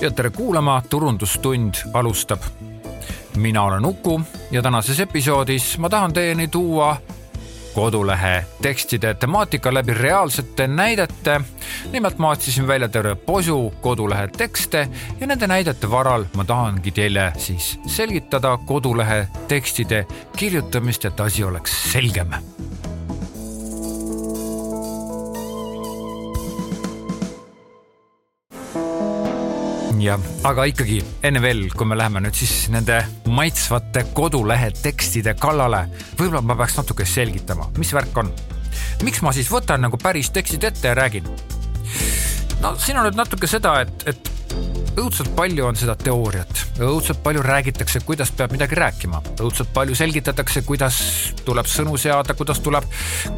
ja tere kuulama, Turundustund alustab. mina olen Uku ja tänases episoodis ma tahan teieni tuua kodulehe tekstide temaatika läbi reaalsete näidete. nimelt ma otsisin välja terve posu kodulehe tekste ja nende näidete varal ma tahangi teile siis selgitada kodulehe tekstide kirjutamist, et asi oleks selgem jah, aga ikkagi enne veel, kui me läheme nüüd siis nende maitsvate kodulehe tekstide kallale, võib-olla ma peaks natuke selgitama, mis värk on. miks ma siis võtan nagu päris tekstid ette ja räägin? no siin on nüüd natuke seda, et, et õudselt palju on seda teooriat, õudselt palju räägitakse, kuidas peab midagi rääkima, õudselt palju selgitatakse, kuidas tuleb sõnu seada, kuidas tuleb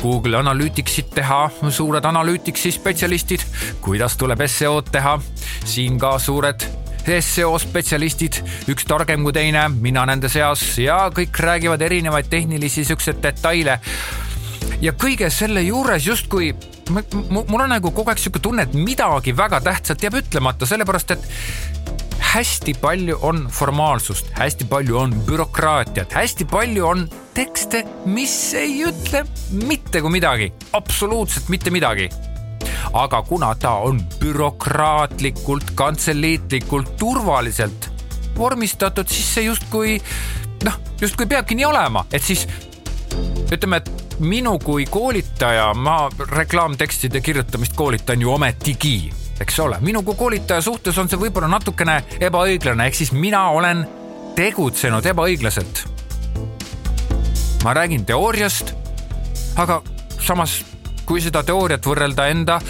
Google Analyticsit teha, suured analüütiksi spetsialistid, kuidas tuleb SEO-d teha, siin ka suured SEO spetsialistid, üks targem kui teine, mina nende seas ja kõik räägivad erinevaid tehnilisi siukseid detaile. Ja kõige selle juures justkui mul on nagu kogu aeg sihuke tunne, et midagi väga tähtsat jääb ütlemata, sellepärast et hästi palju on formaalsust, hästi palju on bürokraatiat, hästi palju on tekste, mis ei ütle mitte kui midagi, absoluutselt mitte midagi. aga kuna ta on bürokraatlikult, kantseliitlikult, turvaliselt vormistatud, siis see justkui noh, justkui peabki nii olema, et siis ütleme, et minu kui koolitaja, ma reklaamtekstide kirjutamist koolitan ju ometigi, eks ole, minu kui koolitaja suhtes on see võib-olla natukene ebaõiglane, ehk siis mina olen tegutsenud ebaõiglaselt. ma räägin teooriast, aga samas, kui seda teooriat võrrelda enda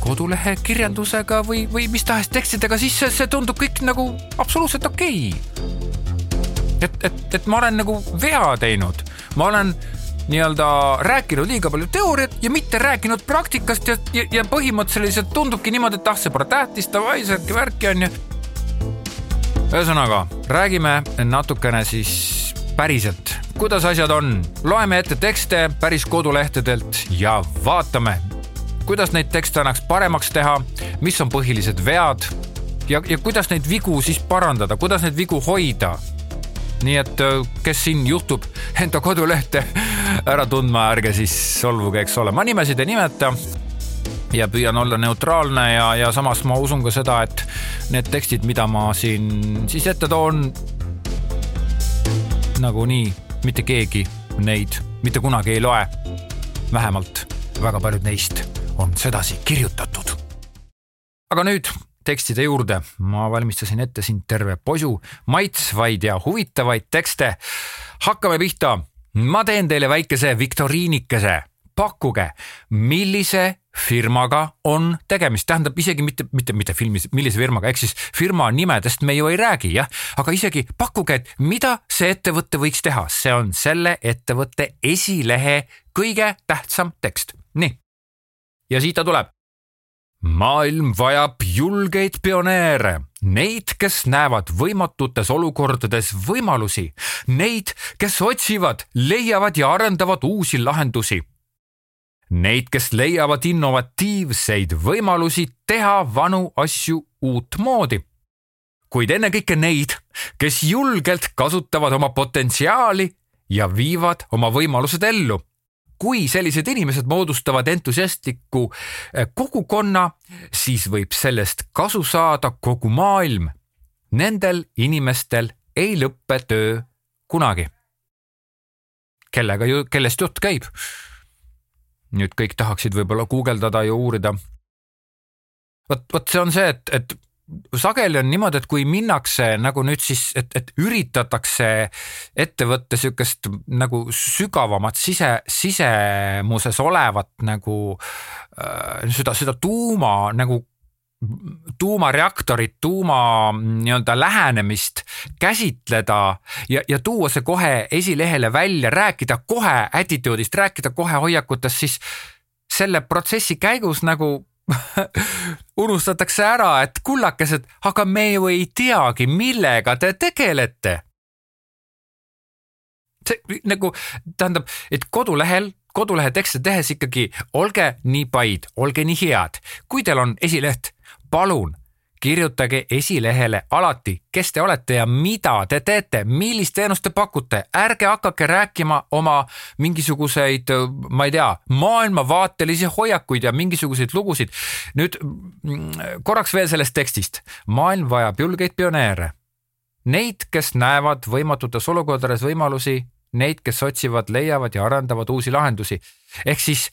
kodulehe kirjeldusega või, või mis tahes tekstidega, siis see, see tundub kõik nagu absoluutselt okei. okay.. et, et, et ma olen nagu vea teinud, ma olen nii-öelda rääkinud liiga palju teooriat ja mitte rääkinud praktikast ja, ja, ja põhimõtteliselt tundubki niimoodi, et ah, see pole tähtis, davai, särki värki on ju. ühesõnaga, räägime natukene siis päriselt, kuidas asjad on. loeme ette tekste päris kodulehtedelt ja vaatame, kuidas neid tekste annaks paremaks teha, mis on põhilised vead ja, ja kuidas neid vigu siis parandada, kuidas neid vigu hoida nii et äh, kes siin juhtub enda kodulehte ära tundma, ärge siis solvuge, eks ole, ma nimesid ei nimeta ja püüan olla neutraalne ja, ja samas ma usun ka seda, et need tekstid, mida ma siin siis ette toon, nagunii mitte keegi neid mitte kunagi ei loe. vähemalt väga paljud neist on sedasi kirjutatud. aga nüüd tekstide juurde. ma valmistasin ette siin terve posu maitsvaid ja huvitavaid tekste. hakkame pihta. Ma teen teile väikese viktoriinikese. pakkuge, millise firmaga on tegemist, tähendab isegi mitte, mitte, mitte filmis, millise firmaga, ehk siis firma nimedest me ju ei räägi, jah, aga isegi pakkuge, et mida see ettevõte võiks teha, see on selle ettevõtte esilehe kõige tähtsam tekst. nii. ja siit ta tuleb maailm vajab julgeid pioneere, neid, kes näevad võimatutes olukordades võimalusi, neid, kes otsivad, leiavad ja arendavad uusi lahendusi. Neid, kes leiavad innovatiivseid võimalusi teha vanu asju uutmoodi. kuid ennekõike neid, kes julgelt kasutavad oma potentsiaali ja viivad oma võimalused ellu kui sellised inimesed moodustavad entusiastliku eh, kogukonna, siis võib sellest kasu saada kogu maailm. Nendel inimestel ei lõppe töö kunagi. kellega ju, kellest jutt käib? nüüd kõik tahaksid võib-olla guugeldada ja uurida. vot, vot see on see, et, et sageli on niimoodi, et kui minnakse nagu nüüd siis, et, et üritatakse ette võtta sihukest nagu sügavamat sise, sisemuses olevat nagu äh, seda, seda tuuma nagu tuumareaktorit, tuuma nii-öelda lähenemist käsitleda ja, ja tuua see kohe esilehele välja, rääkida kohe attitude'ist, rääkida kohe hoiakutest, siis selle protsessi käigus nagu unustatakse ära, et kullakesed, aga me ju ei teagi, millega te tegelete. see nagu tähendab, et kodulehel, kodulehe tekste tehes ikkagi olge nii paid, olge nii head, kui teil on esileht, palun kirjutage esilehele alati, kes te olete ja mida te teete, millist teenust te pakute, ärge hakake rääkima oma mingisuguseid, ma ei tea, maailmavaatelisi hoiakuid ja mingisuguseid lugusid. nüüd mm, korraks veel sellest tekstist. maailm vajab julgeid pioneere. Neid, kes näevad võimatutes olukordades võimalusi, neid, kes otsivad, leiavad ja arendavad uusi lahendusi. ehk siis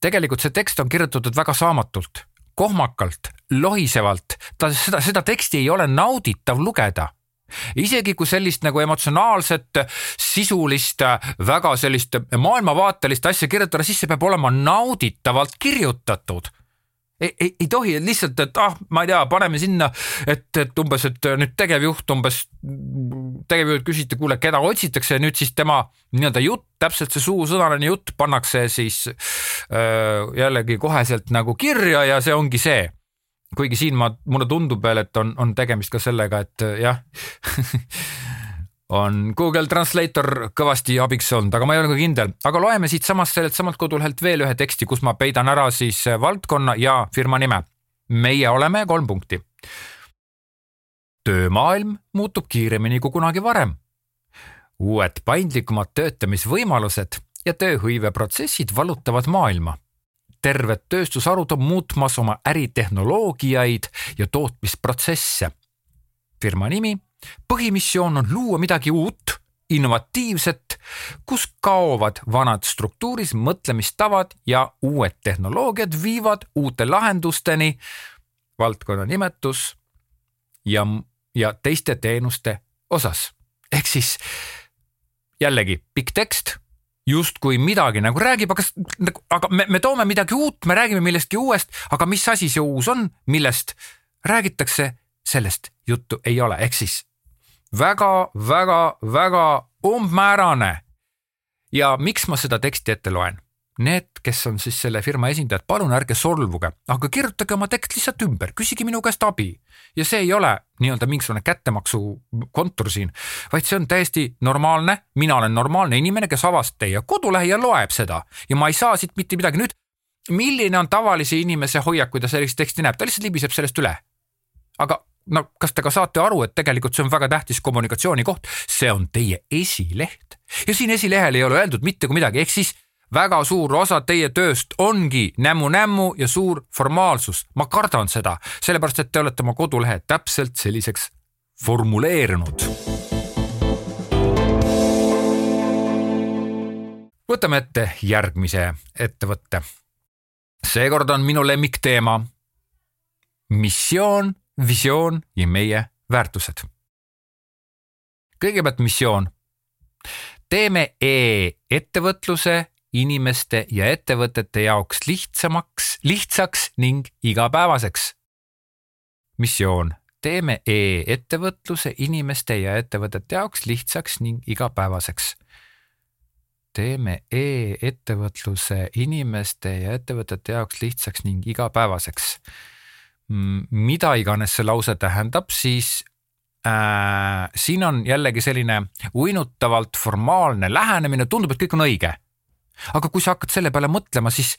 tegelikult see tekst on kirjutatud väga saamatult kohmakalt, lohisevalt, ta seda, seda teksti ei ole nauditav lugeda. Isegi kui sellist nagu emotsionaalset, sisulist, väga sellist maailmavaatelist asja kirjutada, siis see peab olema nauditavalt kirjutatud. Ei, ei, ei tohi lihtsalt, et ah, ma ei tea, paneme sinna, et, et umbes, et nüüd tegevjuht umbes, tegevjuht küsiti, kuule, keda otsitakse nüüd siis tema nii-öelda jutt, täpselt see suusõnaline jutt pannakse siis jällegi koheselt nagu kirja ja see ongi see kuigi siin ma, mulle tundub veel, et on, on tegemist ka sellega, et jah on Google Translator kõvasti abiks olnud, aga ma ei ole ka kindel, aga loeme siitsamast sellelt samalt kodulehelt veel ühe teksti, kus ma peidan ära siis valdkonna ja firma nime. meie oleme kolm punkti. töömaailm muutub kiiremini kui kunagi varem. uued paindlikumad töötamisvõimalused ja tööhõiveprotsessid vallutavad maailma. terved tööstusharud on muutmas oma äritehnoloogiaid ja tootmisprotsesse. firma nimi põhimissioon on luua midagi uut, innovatiivset, kus kaovad vanad struktuuris mõtlemistavad ja uued tehnoloogiad viivad uute lahendusteni, valdkonna nimetus ja, ja teiste teenuste osas. ehk siis jällegi pikk tekst, justkui midagi nagu räägib, aga, nagu, aga me, me toome midagi uut, me räägime millestki uuest, aga mis asi see uus on, millest räägitakse, sellest juttu ei ole, ehk siis väga-väga-väga umbmäärane. ja miks ma seda teksti ette loen? Need, kes on siis selle firma esindajad, palun ärge solvuge, aga kirjutage oma tekst lihtsalt ümber, küsige minu käest abi. ja see ei ole nii-öelda mingisugune kättemaksu kontor siin, vaid see on täiesti normaalne, mina olen normaalne inimene, kes avas teie kodulehe ja loeb seda ja ma ei saa siit mitte midagi. nüüd, milline on tavalise inimese hoiak, kui ta sellist teksti näeb, ta lihtsalt libiseb sellest üle. aga no kas te ka saate aru, et tegelikult see on väga tähtis kommunikatsiooni koht, see on teie esileht ja siin esilehel ei ole öeldud mitte kui midagi, ehk siis väga suur osa teie tööst ongi nämmu-nämmu ja suur formaalsus. ma kardan seda, sellepärast et te olete oma kodulehe täpselt selliseks formuleerinud. võtame ette järgmise ettevõtte. seekord on minu lemmikteema missioon visioon ja meie väärtused. kõigepealt missioon. teeme e-ettevõtluse inimeste ja ettevõtete jaoks lihtsamaks, lihtsaks ning igapäevaseks. missioon, teeme e-ettevõtluse inimeste ja ettevõtete jaoks lihtsaks ning igapäevaseks. teeme e-ettevõtluse inimeste ja ettevõtete jaoks lihtsaks ning igapäevaseks mida iganes see lause tähendab, siis äh, siin on jällegi selline uinutavalt formaalne lähenemine, tundub, et kõik on õige. Aga kui sa hakkad selle peale mõtlema, siis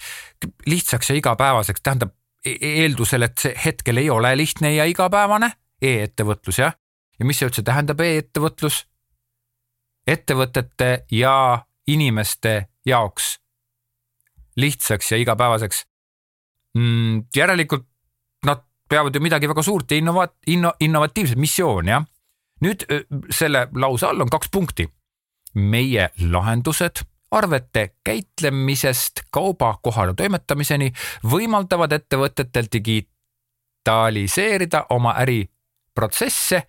lihtsaks ja igapäevaseks tähendab e-, eeldusel, et see hetkel ei ole lihtne ja igapäevane e-ettevõtlus jah. ja mis see üldse tähendab e-ettevõtlus? ettevõtete ja inimeste jaoks lihtsaks ja igapäevaseks mm,. järelikult nad peavad ju midagi väga suurt ja innova-, inno-, innovatiivset missioon, jah. nüüd selle lause all on kaks punkti. meie lahendused arvete käitlemisest kauba kohale toimetamiseni võimaldavad ettevõtetel digitaliseerida oma äriprotsesse,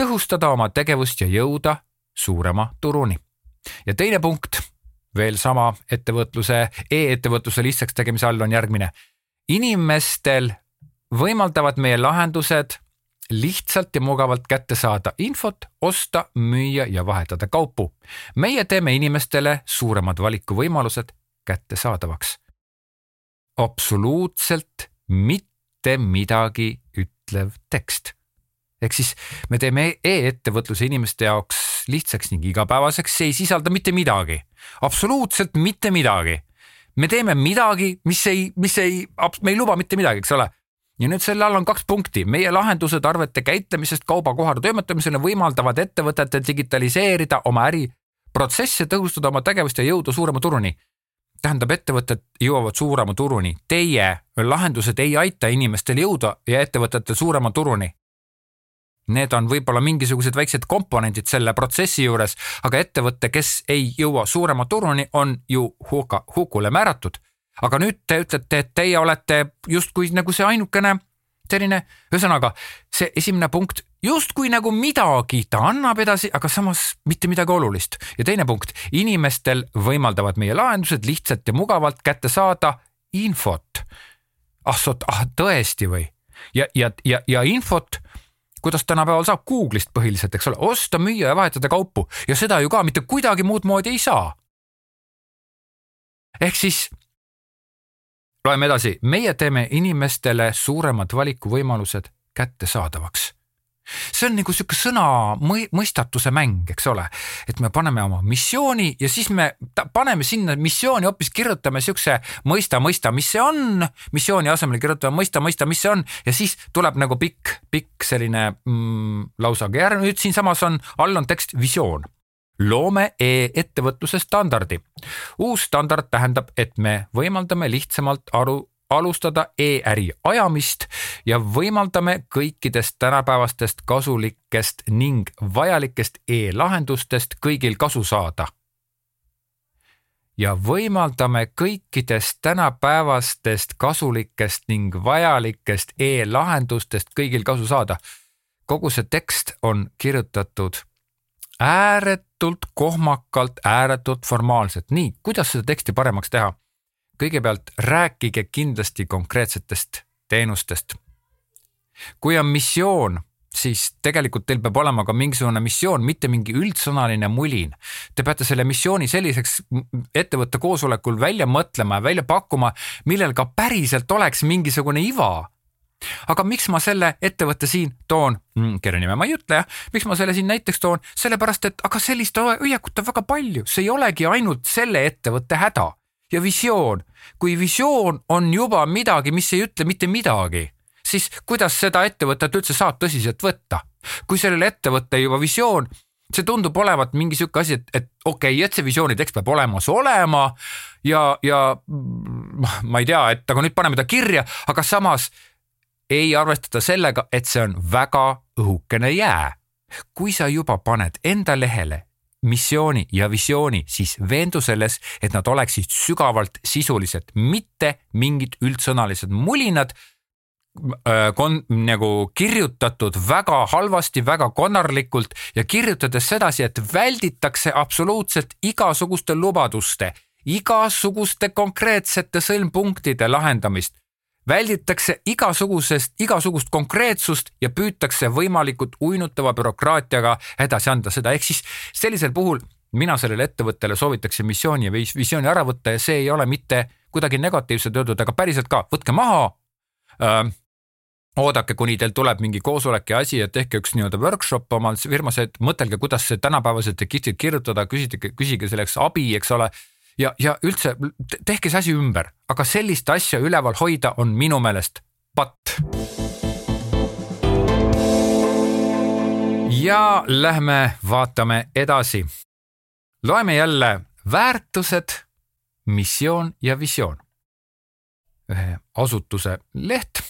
tõhustada oma tegevust ja jõuda suurema turuni. ja teine punkt veel sama ettevõtluse e, e-ettevõtluse lihtsaks tegemise all on järgmine. inimestel võimaldavad meie lahendused lihtsalt ja mugavalt kätte saada infot, osta, müüa ja vahetada kaupu. meie teeme inimestele suuremad valikuvõimalused kättesaadavaks. absoluutselt mitte midagi ütlev tekst. ehk siis me teeme e-ettevõtluse inimeste jaoks lihtsaks ning igapäevaseks, see ei sisalda mitte midagi, absoluutselt mitte midagi. me teeme midagi, mis ei, mis ei, me ei luba mitte midagi, eks ole ja nüüd selle all on kaks punkti, meie lahendused arvete käitlemisest kaubakohale toimetamisele võimaldavad ettevõtetel digitaliseerida oma äriprotsesse, tõhustada oma tegevust ja jõuda suurema turuni. tähendab, ettevõtted jõuavad suurema turuni, teie lahendused ei aita inimestel jõuda ja ettevõtetel suurema turuni. Need on võib-olla mingisugused väiksed komponendid selle protsessi juures, aga ettevõte, kes ei jõua suurema turuni, on ju huka, hukule määratud aga nüüd te ütlete, et teie olete justkui nagu see ainukene selline, ühesõnaga see esimene punkt justkui nagu midagi ta annab edasi, aga samas mitte midagi olulist. ja teine punkt, inimestel võimaldavad meie lahendused lihtsalt ja mugavalt kätte saada infot. ah sot-, ah tõesti või? ja, ja, ja, ja infot kuidas tänapäeval saab Google'ist põhiliselt, eks ole, osta, müüa ja vahetada kaupu ja seda ju ka mitte kuidagi muud moodi ei saa. ehk siis loeme edasi, meie teeme inimestele suuremad valikuvõimalused kättesaadavaks. See on nagu sihuke sõna mõistatuse mäng, eks ole, et me paneme oma missiooni ja siis me paneme sinna missiooni hoopis kirjutame siukse mõista, mõista, mis see on, missiooni asemel kirjutame mõista, mõista, mis see on ja siis tuleb nagu pikk, pikk selline mm, lausaga ja nüüd siinsamas on, all on tekst visioon loome e-ettevõtluse standardi. uus standard tähendab, et me võimaldame lihtsamalt aru, alustada e-äri ajamist ja võimaldame kõikidest tänapäevastest kasulikest ning vajalikest e-lahendustest kõigil kasu saada. ja võimaldame kõikidest tänapäevastest kasulikest ning vajalikest e-lahendustest kõigil kasu saada. kogu see tekst on kirjutatud ääretult kohmakalt, ääretult formaalselt. nii, kuidas seda teksti paremaks teha? kõigepealt rääkige kindlasti konkreetsetest teenustest. kui on missioon, siis tegelikult teil peab olema ka mingisugune missioon, mitte mingi üldsõnaline mulin. Te peate selle missiooni selliseks ettevõtte koosolekul välja mõtlema ja välja pakkuma, millel ka päriselt oleks mingisugune iva aga miks ma selle ettevõtte siin toon mm,, kelle nime ma ei ütle jah, miks ma selle siin näiteks toon, sellepärast et aga sellist hoiakut on väga palju, see ei olegi ainult selle ettevõtte häda ja visioon. kui visioon on juba midagi, mis ei ütle mitte midagi, siis kuidas seda ettevõtet üldse saab tõsiselt võtta? kui sellel ettevõttel juba visioon, see tundub olevat mingi sihuke asi, et, et okei okay,, et see visiooni tekst peab olemas olema ja, ja ma ei tea, et aga nüüd paneme ta kirja, aga samas ei arvestada sellega, et see on väga õhukene jää. kui sa juba paned enda lehele missiooni ja visiooni, siis veendu selles, et nad oleksid sügavalt sisulised, mitte mingid üldsõnalised mulinad äh, kon-, nagu kirjutatud väga halvasti, väga konarlikult ja kirjutades sedasi, et välditakse absoluutselt igasuguste lubaduste, igasuguste konkreetsete sõlmpunktide lahendamist välditakse igasugusest, igasugust konkreetsust ja püütakse võimalikult uinutava bürokraatiaga edasi anda seda, ehk siis sellisel puhul mina sellele ettevõttele soovitaksin missiooni ja visiooni ära võtta ja see ei ole mitte kuidagi negatiivselt öeldud, aga päriselt ka, võtke maha. Äh, oodake, kuni teil tuleb mingi koosolek ja asi ja tehke üks nii-öelda workshop omal firmas, et mõtelge, kuidas see tänapäevaselt registrit kirjutada, küsige, küsige selleks abi, eks ole ja, ja üldse tehke see asi ümber, aga sellist asja üleval hoida on minu meelest patt. ja lähme vaatame edasi. loeme jälle väärtused, missioon ja visioon. ühe asutuse leht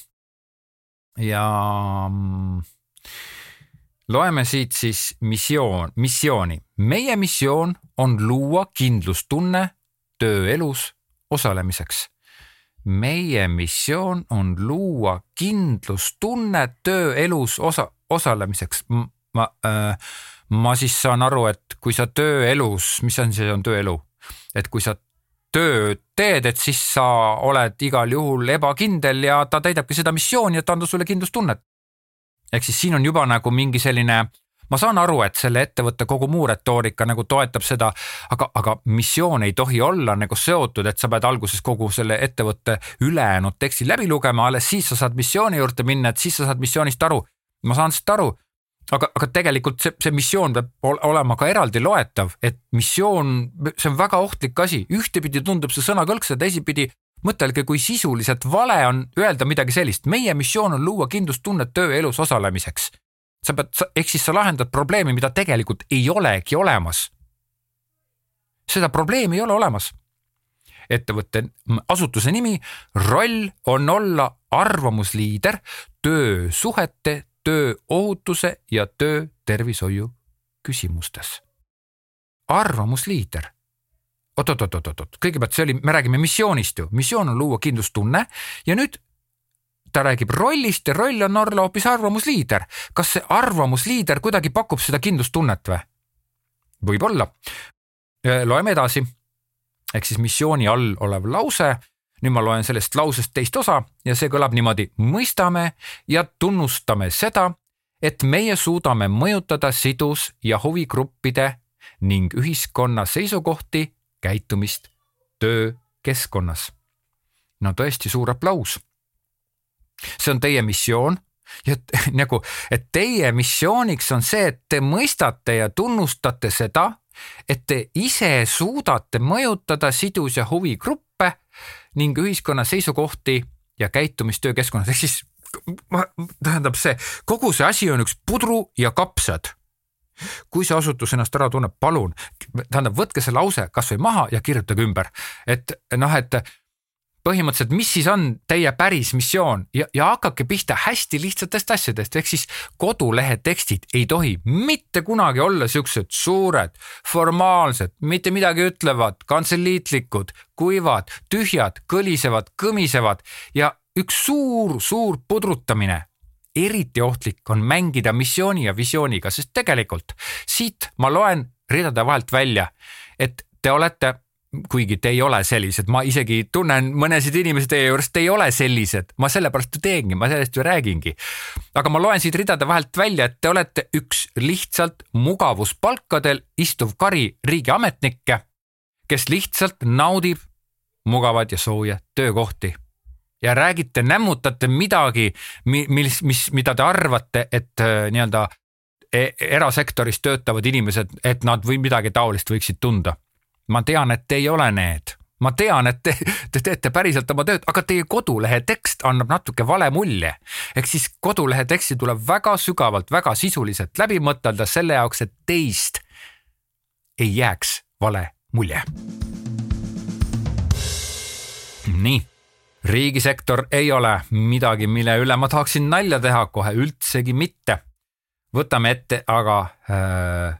ja mm, loeme siit siis missioon, missiooni. meie missioon on luua kindlustunne tööelus osalemiseks. meie missioon on luua kindlustunne tööelus osa, osalemiseks. ma äh,, ma siis saan aru, et kui sa tööelus, mis on see on tööelu, et kui sa tööd teed, et siis sa oled igal juhul ebakindel ja ta täidabki seda missiooni, et anda sulle kindlustunnet ehk siis siin on juba nagu mingi selline ma saan aru, et selle ettevõtte kogu muu retoorika nagu toetab seda, aga, aga missioon ei tohi olla nagu seotud, et sa pead alguses kogu selle ettevõtte ülejäänud teksti läbi lugema, alles siis sa saad missiooni juurde minna, et siis sa saad missioonist aru. ma saan sellest aru, aga, aga tegelikult see, see missioon peab olema ka eraldi loetav, et missioon, see on väga ohtlik asi, ühtepidi tundub see sõnakõlks ja teisipidi mõtelge, kui sisuliselt vale on öelda midagi sellist, meie missioon on luua kindlustunnet tööelus osalemiseks. sa pead, ehk siis sa lahendad probleemi, mida tegelikult ei olegi olemas. seda probleemi ei ole olemas. ettevõtte asutuse nimi, roll on olla arvamusliider töösuhete, tööohutuse ja töötervishoiu küsimustes. arvamusliider oot-oot-oot-oot-oot, kõigepealt see oli, me räägime missioonist ju, missioon on luua kindlustunne ja nüüd ta räägib rollist ja roll on olla hoopis arvamusliider. kas see arvamusliider kuidagi pakub seda kindlustunnet või? võib-olla. loeme edasi. ehk siis missiooni all olev lause. nüüd ma loen sellest lausest teist osa ja see kõlab niimoodi. mõistame ja tunnustame seda, et meie suudame mõjutada sidus- ja huvigruppide ning ühiskonna seisukohti käitumist töökeskkonnas. no tõesti suur aplaus. see on teie missioon ja nagu, et teie missiooniks on see, et te mõistate ja tunnustate seda, et te ise suudate mõjutada sidus- ja huvigruppe ning ühiskonna seisukohti ja käitumist töökeskkonnas, ehk siis tähendab see, kogu see asi on üks pudru ja kapsad kui see asutus ennast ära tunneb, palun, tähendab, võtke see lause kasvõi maha ja kirjutage ümber, et noh, et põhimõtteliselt, mis siis on teie päris missioon? Ja, ja hakake pihta hästi lihtsatest asjadest, ehk siis kodulehe tekstid ei tohi mitte kunagi olla siuksed suured, formaalsed, mitte midagi ütlevad, kantseliitlikud, kuivad, tühjad, kõlisevad, kõmisevad. Ja üks suur-suur pudrutamine eriti ohtlik on mängida missiooni ja visiooniga, sest tegelikult siit ma loen ridade vahelt välja, et te olete kuigi te ei ole sellised, ma isegi tunnen mõnesid inimesi teie juures, te ei ole sellised, ma sellepärast ju teengi, ma sellest ju räägingi. aga ma loen siit ridade vahelt välja, et te olete üks lihtsalt mugavuspalkadel istuv kari riigiametnikke, kes lihtsalt naudib mugavaid ja sooje töökohti ja räägite, nämmutate midagi, mis, mis, mida te arvate, et äh, nii-öelda e, erasektoris töötavad inimesed, et nad või midagi taolist võiksid tunda. ma tean, et te ei ole need, ma tean, et te, te teete päriselt oma tööd, aga teie kodulehe tekst annab natuke vale mulje. ehk siis kodulehe teksti tuleb väga sügavalt, väga sisuliselt läbi mõtelda selle jaoks, et teist ei jääks vale mulje. nii riigisektor ei ole midagi, mille üle ma tahaksin nalja teha, kohe üldsegi mitte. võtame ette aga äh,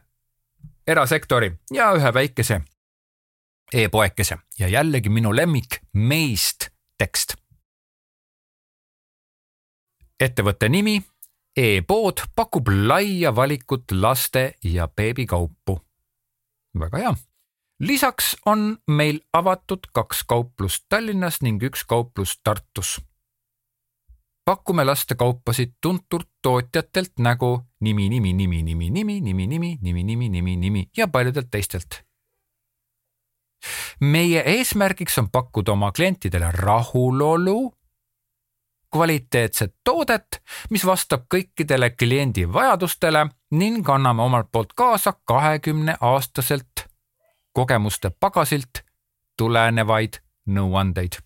erasektori ja ühe väikese e-poekese ja jällegi minu lemmik meist tekst. ettevõtte nimi e-pood pakub laia valikut laste ja beebikaupu. väga hea lisaks on meil avatud kaks kauplust Tallinnas ning üks kauplus Tartus. pakume lastekaupasid tuntud tootjatelt nagu nimi, nimi, nimi, nimi, nimi, nimi, nimi, nimi, nimi, nimi, nimi ja paljudelt teistelt. meie eesmärgiks on pakkuda oma klientidele rahulolu, kvaliteetset toodet, mis vastab kõikidele kliendi vajadustele ning anname omalt poolt kaasa kahekümne aastaselt kogemuste pagasilt tulenevaid nõuandeid.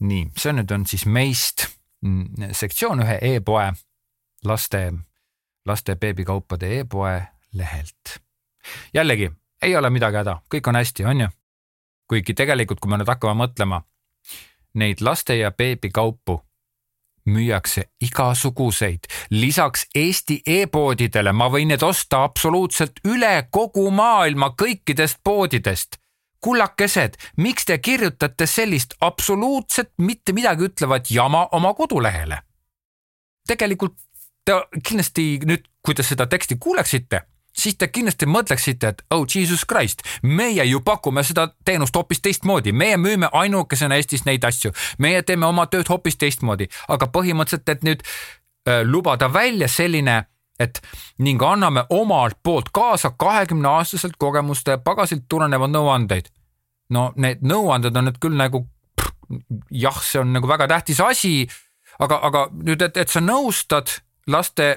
nii, see nüüd on siis meist mm, sektsioon ühe e-poe laste, laste beebikaupade e-poe lehelt. jällegi ei ole midagi häda, kõik on hästi, on ju? kuigi tegelikult, kui me nüüd hakkame mõtlema, neid laste ja beebikaupu müüakse igasuguseid. lisaks Eesti e-poodidele ma võin need osta absoluutselt üle kogu maailma kõikidest poodidest. kullakesed, miks te kirjutate sellist absoluutselt mitte midagi ütlevat jama oma kodulehele? tegelikult te kindlasti nüüd, kui te seda teksti kuuleksite siis te kindlasti mõtleksite, et oh jesus christ, meie ju pakume seda teenust hoopis teistmoodi, meie müüme ainukesena Eestis neid asju, meie teeme oma tööd hoopis teistmoodi, aga põhimõtteliselt, et nüüd äh, lubada välja selline et ning anname omalt poolt kaasa kahekümne aastaselt kogemuste pagasilt tulenevad nõuandeid. no need nõuanded on nüüd küll nagu pff, jah, see on nagu väga tähtis asi, aga, aga nüüd, et, et sa nõustad laste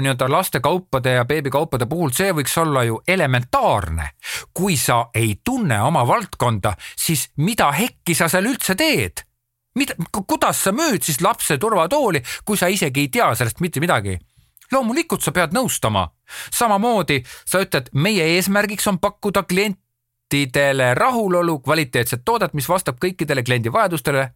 nii-öelda lastekaupade ja beebikaupade puhul, see võiks olla ju elementaarne. kui sa ei tunne oma valdkonda, siis mida hekki sa seal üldse teed? mida, kuidas sa müüd siis lapse turvatooli, kui sa isegi ei tea sellest mitte midagi? loomulikult sa pead nõustama. samamoodi sa ütled, meie eesmärgiks on pakkuda klientidele rahulolu, kvaliteetset toodet, mis vastab kõikidele kliendi vajadustele.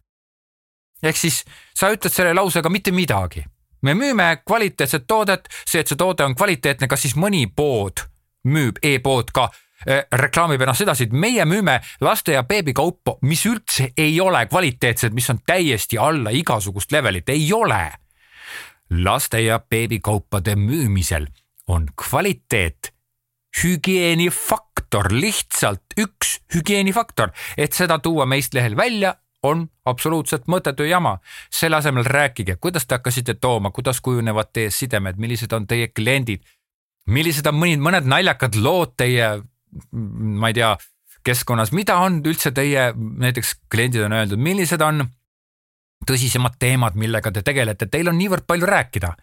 ehk siis sa ütled selle lausega mitte midagi me müüme kvaliteetset toodet, see, et see toode on kvaliteetne, kas siis mõni pood müüb e-pood ka äh, reklaamib ennast edasi, et meie müüme laste ja beebikaupa, mis üldse ei ole kvaliteetsed, mis on täiesti alla igasugust levelit, ei ole. laste ja beebikaupade müümisel on kvaliteet hügieenifaktor, lihtsalt üks hügieenifaktor, et seda tuua meist lehel välja on absoluutselt mõttetu jama. selle asemel rääkige, kuidas te hakkasite tooma, kuidas kujunevad teie sidemed, millised on teie kliendid, millised on mõned, mõned naljakad lood teie, ma ei tea, keskkonnas, mida on üldse teie näiteks kliendid on öeldud, millised on tõsisemad teemad, millega te tegelete, teil on niivõrd palju rääkida,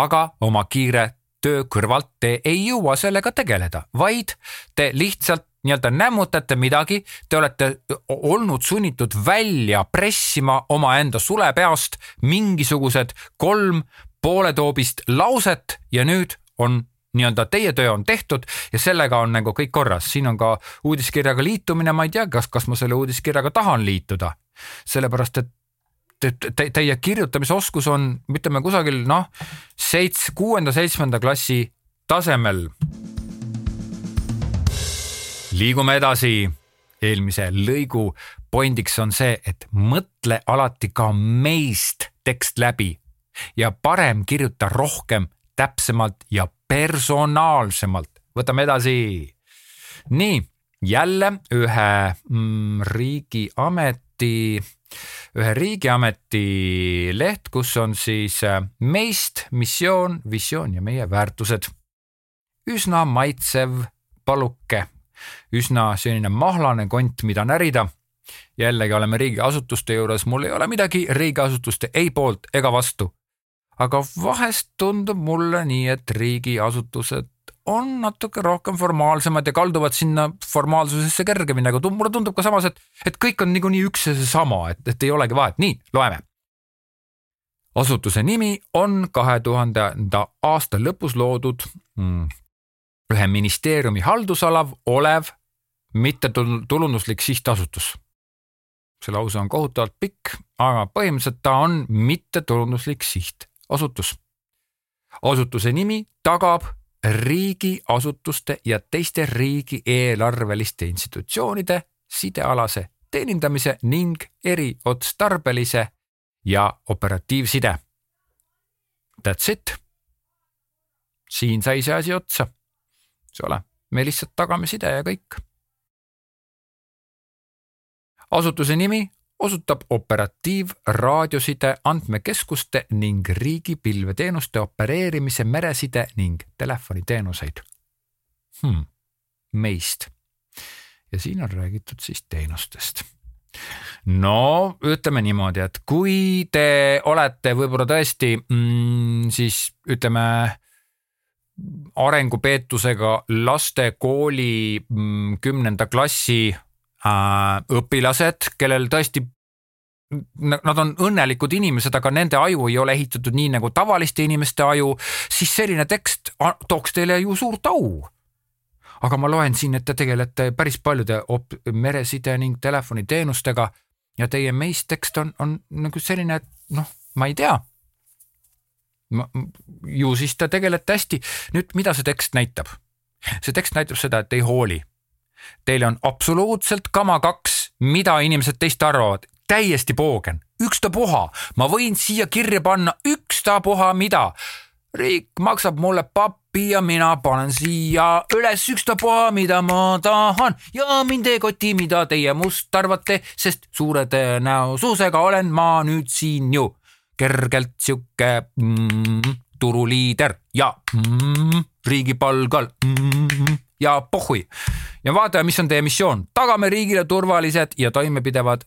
aga oma kiire töö kõrvalt te ei jõua sellega tegeleda, vaid te lihtsalt nii-öelda nämmutate midagi, te olete olnud sunnitud välja pressima omaenda sulepeast mingisugused kolm pooletoobist lauset ja nüüd on nii-öelda teie töö on tehtud ja sellega on nagu kõik korras, siin on ka uudiskirjaga liitumine, ma ei tea, kas, kas ma selle uudiskirjaga tahan liituda, sellepärast et te, teie kirjutamisoskus on, ütleme kusagil noh, seits-, kuuenda-seitsmenda klassi tasemel liigume edasi. eelmise lõigu pointiks on see, et mõtle alati ka meist tekst läbi ja parem kirjuta rohkem, täpsemalt ja personaalsemalt. võtame edasi. nii, jälle ühe mm, riigiameti, ühe riigiameti leht, kus on siis äh, meist, missioon, visioon ja meie väärtused. üsna maitsev paluke üsna selline mahlane kont, mida närida. jällegi oleme riigiasutuste juures, mul ei ole midagi riigiasutuste ei poolt ega vastu. aga vahest tundub mulle nii, et riigiasutused on natuke rohkem formaalsemad ja kalduvad sinna formaalsusesse kergemini, aga mulle tundub ka samas, et, et kõik on niikuinii üks ja seesama, et, et ei olegi vahet, nii, loeme asutuse nimi on kahe tuhandenda aasta lõpus loodud mm, ühe ministeeriumi haldusalav olev mittetulunduslik sihtasutus. see lause on kohutavalt pikk, aga põhimõtteliselt ta on mittetulunduslik sihtasutus. asutuse nimi tagab riigiasutuste ja teiste riigieelarveliste institutsioonide sidealase teenindamise ning eriotstarbelise ja operatiivside. That's it. siin sai see asi otsa eks ole, me lihtsalt tagame side ja kõik. asutuse nimi osutab operatiivraadioside andmekeskuste ning riigipilveteenuste opereerimise mereside ning telefoniteenuseid hmm,. meist. ja siin on räägitud siis teenustest no ütleme niimoodi, et kui te olete võib-olla tõesti mm, siis ütleme arengupeetusega laste kooli mm, kümnenda klassi äh, õpilased, kellel tõesti Nad on õnnelikud inimesed, aga nende aju ei ole ehitatud nii nagu tavaliste inimeste aju, siis selline tekst tooks teile ju suurt au. aga ma loen siin, et te tegelete päris paljude mereside ning telefoniteenustega ja teie meistekst on, on nagu selline, et noh, ma ei tea ju siis te tegelete hästi. nüüd, mida see tekst näitab? see tekst näitab seda, et ei hooli. Teil on absoluutselt kama kaks, mida inimesed teist arvavad, täiesti poogen, ükstapuha, ma võin siia kirja panna ükstapuha mida. riik maksab mulle pappi ja mina panen siia üles ükstapuha, mida ma tahan ja mind ei koti, mida teie must arvate, sest suure tõenäosusega olen ma nüüd siin ju kergelt sihuke mm, turuliider ja mm, riigi palgal mm, ja pohhui. ja vaatame, mis on teie missioon, tagame riigile turvalised ja toimepidevad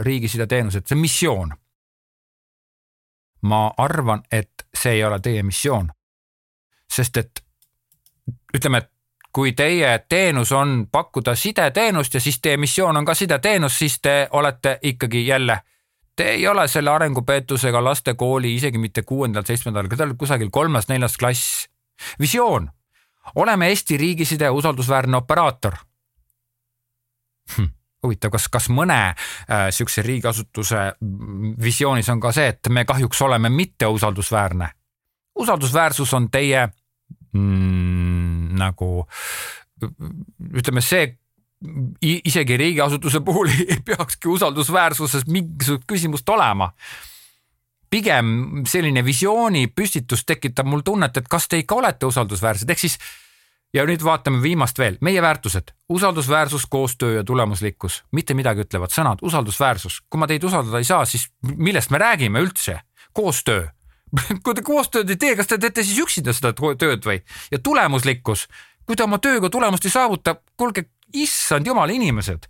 riigisideteenused, see on missioon. ma arvan, et see ei ole teie missioon. sest et ütleme, et kui teie teenus on pakkuda sideteenust ja siis teie missioon on ka sideteenus, siis te olete ikkagi jälle Te ei ole selle arengupeetusega lastekooli isegi mitte kuuendal, seitsmendal, kusagil kolmas-neljas klass. visioon, oleme Eesti riigiside usaldusväärne operaator hm huvitav, kas, kas mõne äh, sihukese riigiasutuse visioonis on ka see, et me kahjuks oleme mitteusaldusväärne. usaldusväärsus on teie mm, nagu ütleme, see isegi riigiasutuse puhul ei peakski usaldusväärsuses mingisugust küsimust olema. pigem selline visiooni püstitus tekitab mul tunnet, et kas te ikka olete usaldusväärsed, ehk siis ja nüüd vaatame viimast veel, meie väärtused, usaldusväärsus, koostöö ja tulemuslikkus, mitte midagi ütlevad sõnad, usaldusväärsus. kui ma teid usaldada ei saa, siis millest me räägime üldse? koostöö kui te koostööd ei tee, kas te teete siis üksinda seda tööd või? ja tulemuslikkus, kui te oma tööga tulemust ei saavuta, kuulge, issand jumal, inimesed.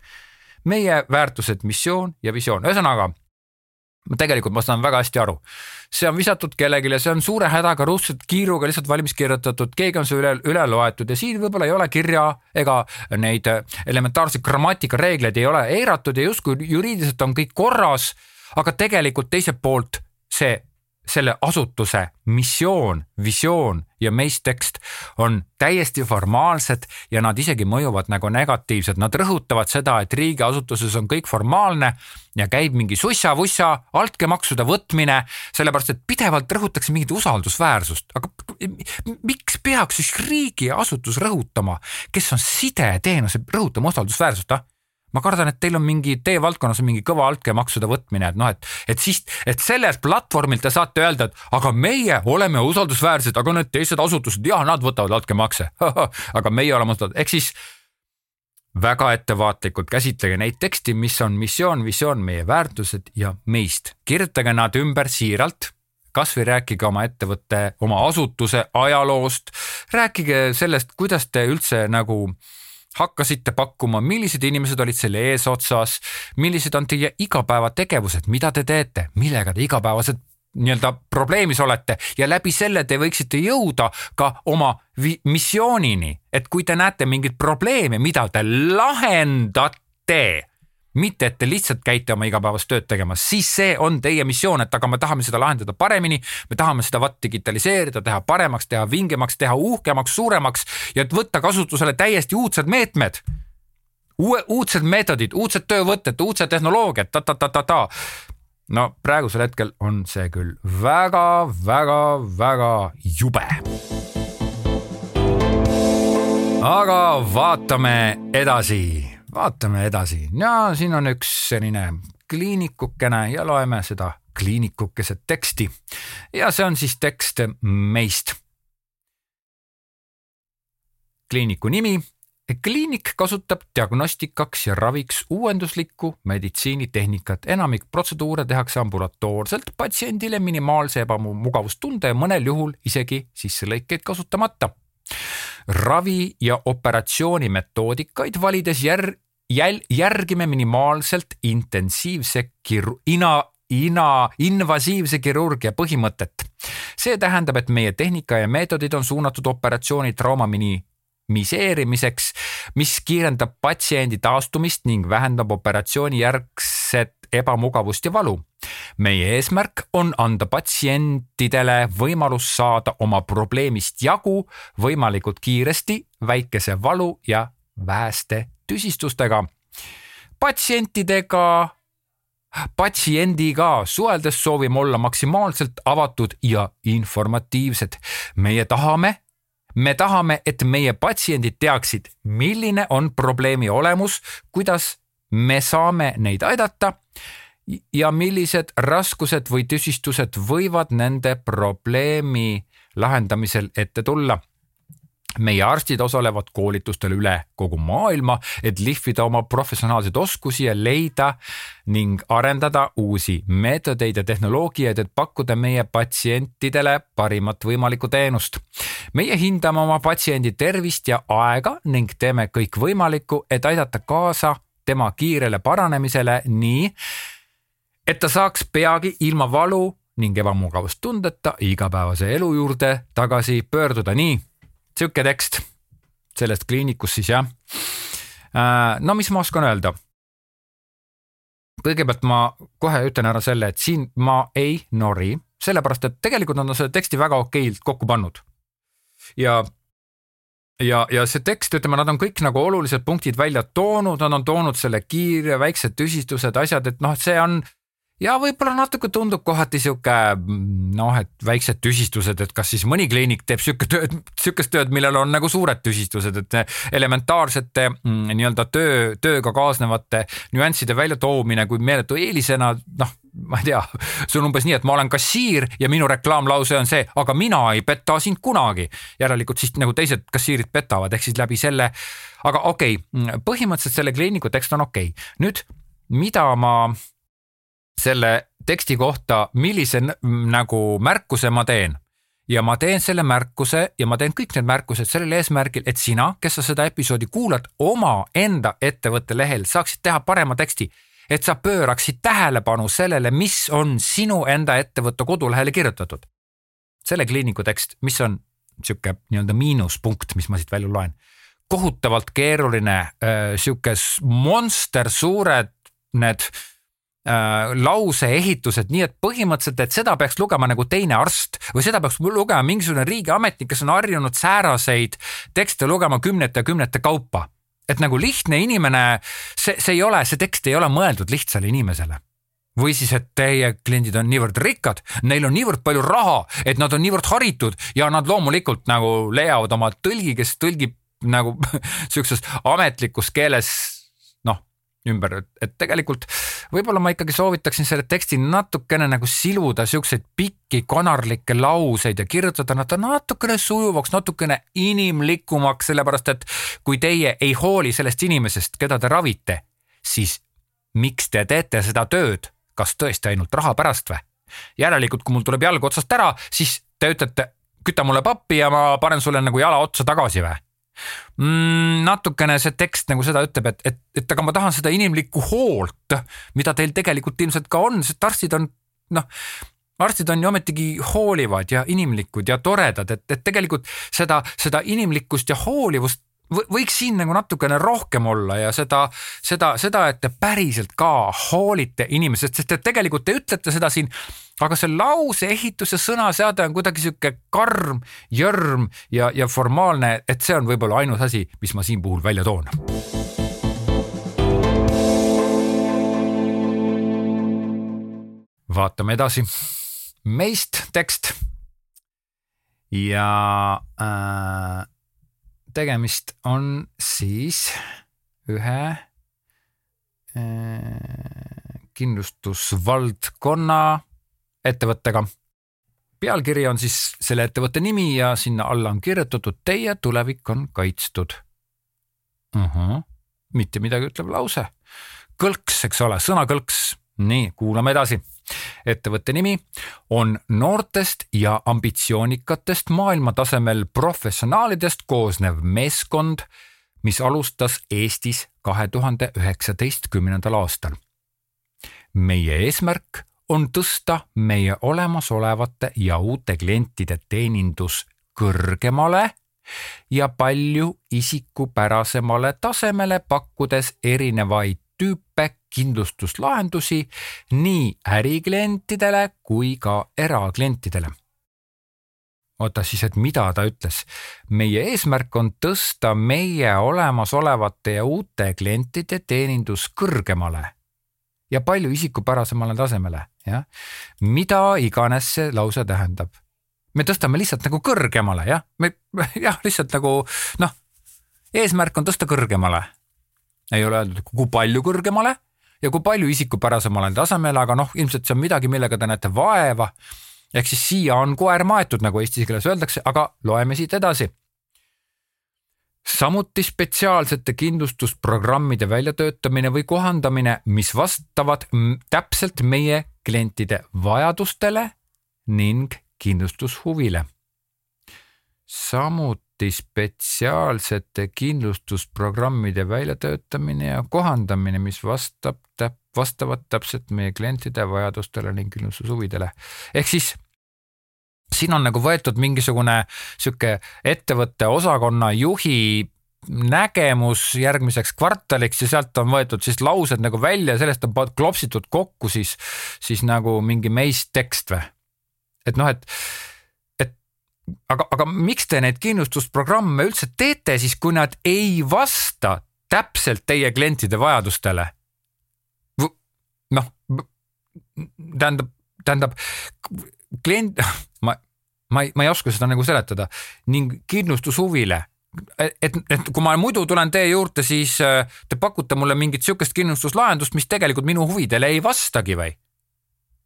meie väärtused, missioon ja visioon, ühesõnaga tegelikult ma saan väga hästi aru, see on visatud kellelegi, see on suure hädaga, ruudselt kiiruga lihtsalt valmis kirjutatud, keegi on see üle, üle loetud ja siin võib-olla ei ole kirja ega neid elementaarseid grammatikareegleid ei ole eiratud ja justkui juriidiliselt on kõik korras, aga tegelikult teiselt poolt see selle asutuse missioon, visioon ja meistekst on täiesti formaalsed ja nad isegi mõjuvad nagu negatiivselt, nad rõhutavad seda, et riigiasutuses on kõik formaalne ja käib mingi sussa-vussa altkäemaksude võtmine, sellepärast et pidevalt rõhutakse mingit usaldusväärsust, aga miks peaks siis riigiasutus rõhutama, kes on sideteenuse, rõhutama usaldusväärsust, ah? Ma kardan, et teil on mingi, teie valdkonnas on mingi kõva altkäemaksude võtmine, et noh, et, et siis, et sellelt platvormilt te saate öelda, et aga meie oleme usaldusväärsed, aga need teised asutused, jah, nad võtavad altkäemakse. Aga meie oleme usaldusväärsed, ehk siis väga ettevaatlikult käsitlege neid teksti, mis on missioon, visioon, meie väärtused ja meist. kirjutage nad ümber siiralt. Kasvõi rääkige oma ettevõtte, oma asutuse ajaloost, rääkige sellest, kuidas te üldse nagu äh, hakkasite pakkuma, millised inimesed olid selle eesotsas, millised on teie igapäevategevused, mida te teete, millega te igapäevaselt nii-öelda probleemis olete ja läbi selle te võiksite jõuda ka oma missioonini, et kui te näete mingeid probleeme, mida te lahendate mitte et te lihtsalt käite oma igapäevast tööd tegemas, siis see on teie missioon, et aga me tahame seda lahendada paremini, me tahame seda vaat digitaliseerida, teha paremaks, teha vingemaks, teha uhkemaks, suuremaks ja et võtta kasutusele täiesti uudsed meetmed. uue, uudsed meetodid, uudsed töövõtted, uudsed tehnoloogiad ta,, ta-ta-ta-ta-ta no praegusel hetkel on see küll väga-väga-väga jube. aga vaatame edasi vaatame edasi ja siin on üks selline kliinikukene ja loeme seda kliinikukese teksti. ja see on siis tekst meist. kliiniku nimi. kliinik kasutab diagnostikaks ja raviks uuenduslikku meditsiinitehnikat. enamik protseduure tehakse ambulatoorselt patsiendile minimaalse ebamugavustunde ja mõnel juhul isegi sisselõikeid kasutamata ravi ja operatsiooni metoodikaid valides jär-, jäl-, järgime minimaalselt intensiivse kir-, ina, ina, invasiivse kirurgia põhimõtet. see tähendab, et meie tehnika ja meetodid on suunatud operatsiooni trauma minimiseerimiseks, mis kiirendab patsiendi taastumist ning vähendab operatsiooni järgset ebamugavust ja valu. meie eesmärk on anda patsientidele võimalus saada oma probleemist jagu võimalikult kiiresti, väikese valu ja väheste tüsistustega. patsientidega, patsiendiga suheldes soovime olla maksimaalselt avatud ja informatiivsed. meie tahame me tahame, et meie patsiendid teaksid, milline on probleemi olemus, kuidas me saame neid aidata ja millised raskused või tüsistused võivad nende probleemi lahendamisel ette tulla meie arstid osalevad koolitustel üle kogu maailma, et lihvida oma professionaalseid oskusi ja leida ning arendada uusi meetodeid ja tehnoloogiaid, et pakkuda meie patsientidele parimat võimalikku teenust. meie hindame oma patsiendi tervist ja aega ning teeme kõik võimalikku, et aidata kaasa tema kiirele paranemisele nii, et ta saaks peagi ilma valu ning ebamugavustundeta igapäevase elu juurde tagasi pöörduda. nii, sihuke tekst sellest kliinikust siis jah. Äh, no mis ma oskan öelda? kõigepealt ma kohe ütlen ära selle, et siin ma ei nori, sellepärast et tegelikult nad on selle teksti väga okeilt kokku pannud. ja ja, ja see tekst, ütleme, nad on kõik nagu olulised punktid välja toonud, nad on toonud selle kiire, väiksed tüsistused, asjad, et noh, et see on ja võib-olla natuke tundub kohati sihuke noh, et väiksed tüsistused, et kas siis mõni kliinik teeb sihuke tööd, sihukest tööd, millel on nagu suured tüsistused, et elementaarsete mm, nii-öelda töö, tööga kaasnevate nüansside väljatoomine kui meeletu eelisena, noh, ma ei tea, see on umbes nii, et ma olen kassiir ja minu reklaamlause on see, aga mina ei peta sind kunagi. järelikult siis nagu teised kassiirid petavad, ehk siis läbi selle, aga okei okay,, põhimõtteliselt selle kliiniku tekst on okei okay.. nüüd, mida ma selle teksti kohta, millise nagu märkuse ma teen. ja ma teen selle märkuse ja ma teen kõik need märkused sellel eesmärgil, et sina, kes sa seda episoodi kuulad, omaenda ettevõtte lehel saaksid teha parema teksti et sa pööraksid tähelepanu sellele, mis on sinu enda ettevõtte kodulehele kirjutatud. selle kliiniku tekst, mis on sihuke nii-öelda miinuspunkt, mis ma siit välja loen. kohutavalt keeruline, sihuke monster suured need äh, lauseehitused, nii et põhimõtteliselt, et seda peaks lugema nagu teine arst või seda peaks lugema mingisugune riigiametnik, kes on harjunud sääraseid tekste lugema kümnete ja kümnete kaupa. et nagu lihtne inimene, see, see ei ole, see tekst ei ole mõeldud lihtsale inimesele või siis, et teie kliendid on niivõrd rikkad, neil on niivõrd palju raha, et nad on niivõrd haritud ja nad loomulikult nagu leiavad oma tõlgi, kes tõlgib nagu sihukeses ametlikus keeles ümber, et, tegelikult võib-olla ma ikkagi soovitaksin selle teksti natukene nagu siluda siukseid pikki konarlikke lauseid ja kirjutada nad natukene sujuvaks, natukene inimlikumaks, sellepärast et kui teie ei hooli sellest inimesest, keda te ravite, siis miks te teete seda tööd, kas tõesti ainult raha pärast või? järelikult, kui mul tuleb jalg otsast ära, siis te ütlete, küta mulle pappi ja ma panen sulle nagu jala otsa tagasi või? Mm,? natukene see tekst nagu seda ütleb, et, et, et aga ma tahan seda inimlikku hoolt, mida teil tegelikult ilmselt ka on, sest arstid on noh, arstid on ju ometigi hoolivad ja inimlikud ja toredad, et, et tegelikult seda, seda inimlikkust ja hoolivust võiks siin nagu natukene rohkem olla ja seda, seda, seda, et te päriselt ka hoolite inimesest, sest et tegelikult te ütlete seda siin aga see lause ehitus ja sõnaseade on kuidagi sihuke karm, jörm ja, ja formaalne, et see on võib-olla ainus asi, mis ma siin puhul välja toon. vaatame edasi. meist tekst. ja äh, tegemist on siis ühe äh, kindlustusvaldkonna ettevõttega. pealkiri on siis selle ettevõtte nimi ja sinna alla on kirjutatud teie tulevik on kaitstud uh. -huh. mitte midagi ütlev lause. kõlks, eks ole, sõnakõlks. Nii, kuulame edasi. ettevõtte nimi on noortest ja ambitsioonikatest maailmatasemel professionaalidest koosnev meeskond, mis alustas Eestis kahe tuhande üheksateistkümnendal aastal. meie eesmärk on tõsta meie olemasolevate ja uute klientide teenindus kõrgemale ja palju isikupärasemale tasemele, pakkudes erinevaid tüüpe kindlustuslahendusi nii äriklientidele kui ka eraklientidele. oota siis, et mida ta ütles? meie eesmärk on tõsta meie olemasolevate ja uute klientide teenindus kõrgemale ja palju isikupärasemale tasemele, jah. mida iganes see lause tähendab. me tõstame lihtsalt nagu kõrgemale, jah, me jah, lihtsalt nagu noh, eesmärk on tõsta kõrgemale. Ei ole öeldud, kui palju kõrgemale ja kui palju isikupärasemale tasemele, aga noh, ilmselt see on midagi, millega te näete vaeva. ehk siis siia on koer maetud, nagu eesti keeles öeldakse, aga loeme siit edasi samuti spetsiaalsete kindlustusprogrammide väljatöötamine või kohandamine, mis vastavad täpselt meie klientide vajadustele ning kindlustushuvile. samuti samuti spetsiaalsete kindlustusprogrammide väljatöötamine ja kohandamine, mis vastab täp-, vastavad täpselt meie klientide vajadustele ning kindlustushuvidele. ehk siis siin on nagu võetud mingisugune sihuke ettevõtte osakonna juhi nägemus järgmiseks kvartaliks ja sealt on võetud siis laused nagu välja ja sellest on klopsitud kokku siis, siis nagu mingi meist tekst või? et noh, et aga, aga miks te neid kindlustusprogramme üldse teete siis, kui nad ei vasta täpselt teie klientide vajadustele? noh, tähendab, tähendab klient, ma, ma ei, ma ei oska seda nagu seletada ning kindlustushuvile et, et kui ma muidu tulen teie juurde, siis äh, te pakute mulle mingit sihukest kindlustuslahendust, mis tegelikult minu huvidele ei vastagi või?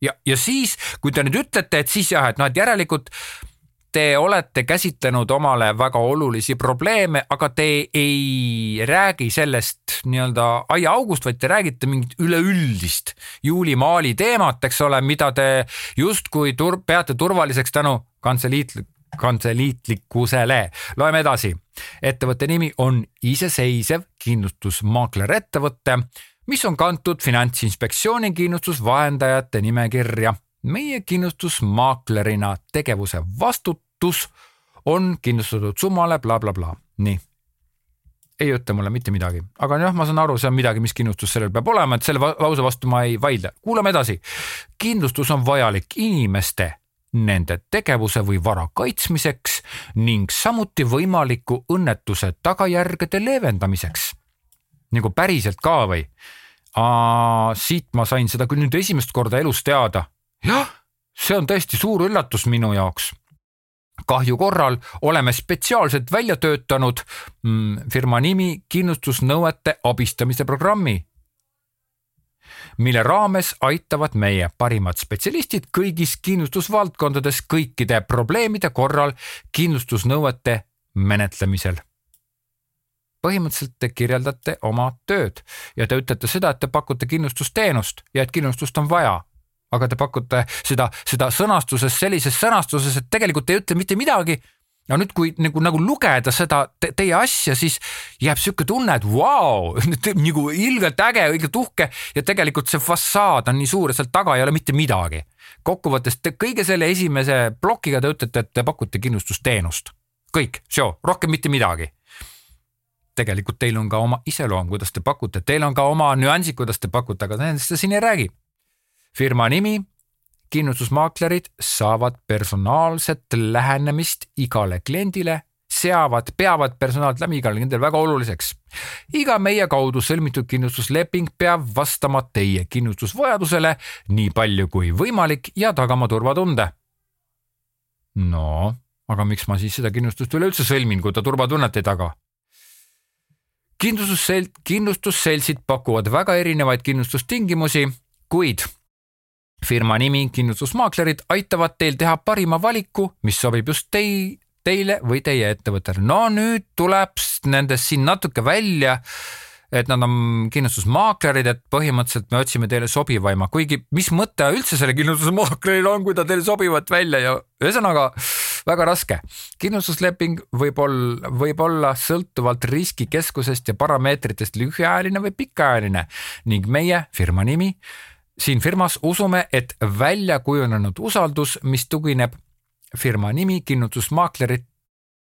ja, ja siis, kui te nüüd ütlete, et siis jah, et noh, et järelikult te olete käsitlenud omale väga olulisi probleeme, aga te ei räägi sellest nii-öelda aiaaugust, vaid te räägite mingit üleüldist juulimaali teemat, eks ole, mida te justkui tur peate turvaliseks tänu kantseliit, kantseliitlikkusele. loeme edasi. ettevõtte nimi on iseseisev kindlustusmaakler ettevõte, mis on kantud Finantsinspektsiooni kindlustusvahendajate nimekirja meie kindlustusmaaklerina tegevuse vastutus on kindlustatud summale blablabla bla, bla. nii. ei ütle mulle mitte midagi, aga jah, ma saan aru, see on midagi, mis kindlustus sellel peab olema, et selle lause vastu ma ei vaidle. kuulame edasi. kindlustus on vajalik inimeste nende tegevuse või vara kaitsmiseks ning samuti võimaliku õnnetuse tagajärgede leevendamiseks. nagu päriselt ka või? siit ma sain seda küll nüüd esimest korda elus teada jah, see on tõesti suur üllatus minu jaoks kahju korral oleme spetsiaalselt välja töötanud mm, firma nimi kindlustusnõuete abistamise programmi, mille raames aitavad meie parimad spetsialistid kõigis kindlustusvaldkondades kõikide probleemide korral kindlustusnõuete menetlemisel. põhimõtteliselt te kirjeldate oma tööd ja te ütlete seda, et te pakute kindlustusteenust ja et kindlustust on vaja aga te pakute seda, seda sõnastuses sellises sõnastuses, et tegelikult ei ütle mitte midagi. no nüüd, kui nagu, nagu lugeda seda te, teie asja, siis jääb sihuke tunne, et vau wow, nagu ilgelt äge, ilgelt uhke ja tegelikult see fassaad on nii suur ja seal taga ei ole mitte midagi. kokkuvõttes te kõige selle esimese plokiga te ütlete, et te pakute kindlustusteenust, kõik, rohkem mitte midagi tegelikult teil on ka oma iseloom, kuidas te pakute, teil on ka oma nüansid, kuidas te pakute, aga nendest te siin ei räägi firma nimi, kindlustusmaaklerid saavad personaalset lähenemist igale kliendile, seavad, peavad personaalset läbi igale kliendile väga oluliseks. iga meie kaudu sõlmitud kindlustusleping peab vastama teie kindlustusvajadusele nii palju kui võimalik ja tagama turvatunde. no, aga miks ma siis seda kindlustust üleüldse sõlmin, kui ta turvatunnet ei taga? kindlustussel-, kindlustusseltsid pakuvad väga erinevaid kindlustustingimusi, kuid firma nimi kindlustusmaaklerid aitavad teil teha parima valiku, mis sobib just tei-, teile või teie ettevõttele. no nüüd tuleb nendest siin natuke välja, et nad on kindlustusmaaklerid, et põhimõtteliselt me otsime teile sobivaima, kuigi mis mõte üldse sellel kindlustusmaakleril on, kui ta teile sobivat välja ja ühesõnaga väga raske. kindlustusleping võib olla, võib olla sõltuvalt riskikeskusest ja parameetritest lühiajaline või pikaajaline ning meie firma nimi siin firmas usume, et välja kujunenud usaldus, mis tugineb firma nimi, kindlustusmaaklerit,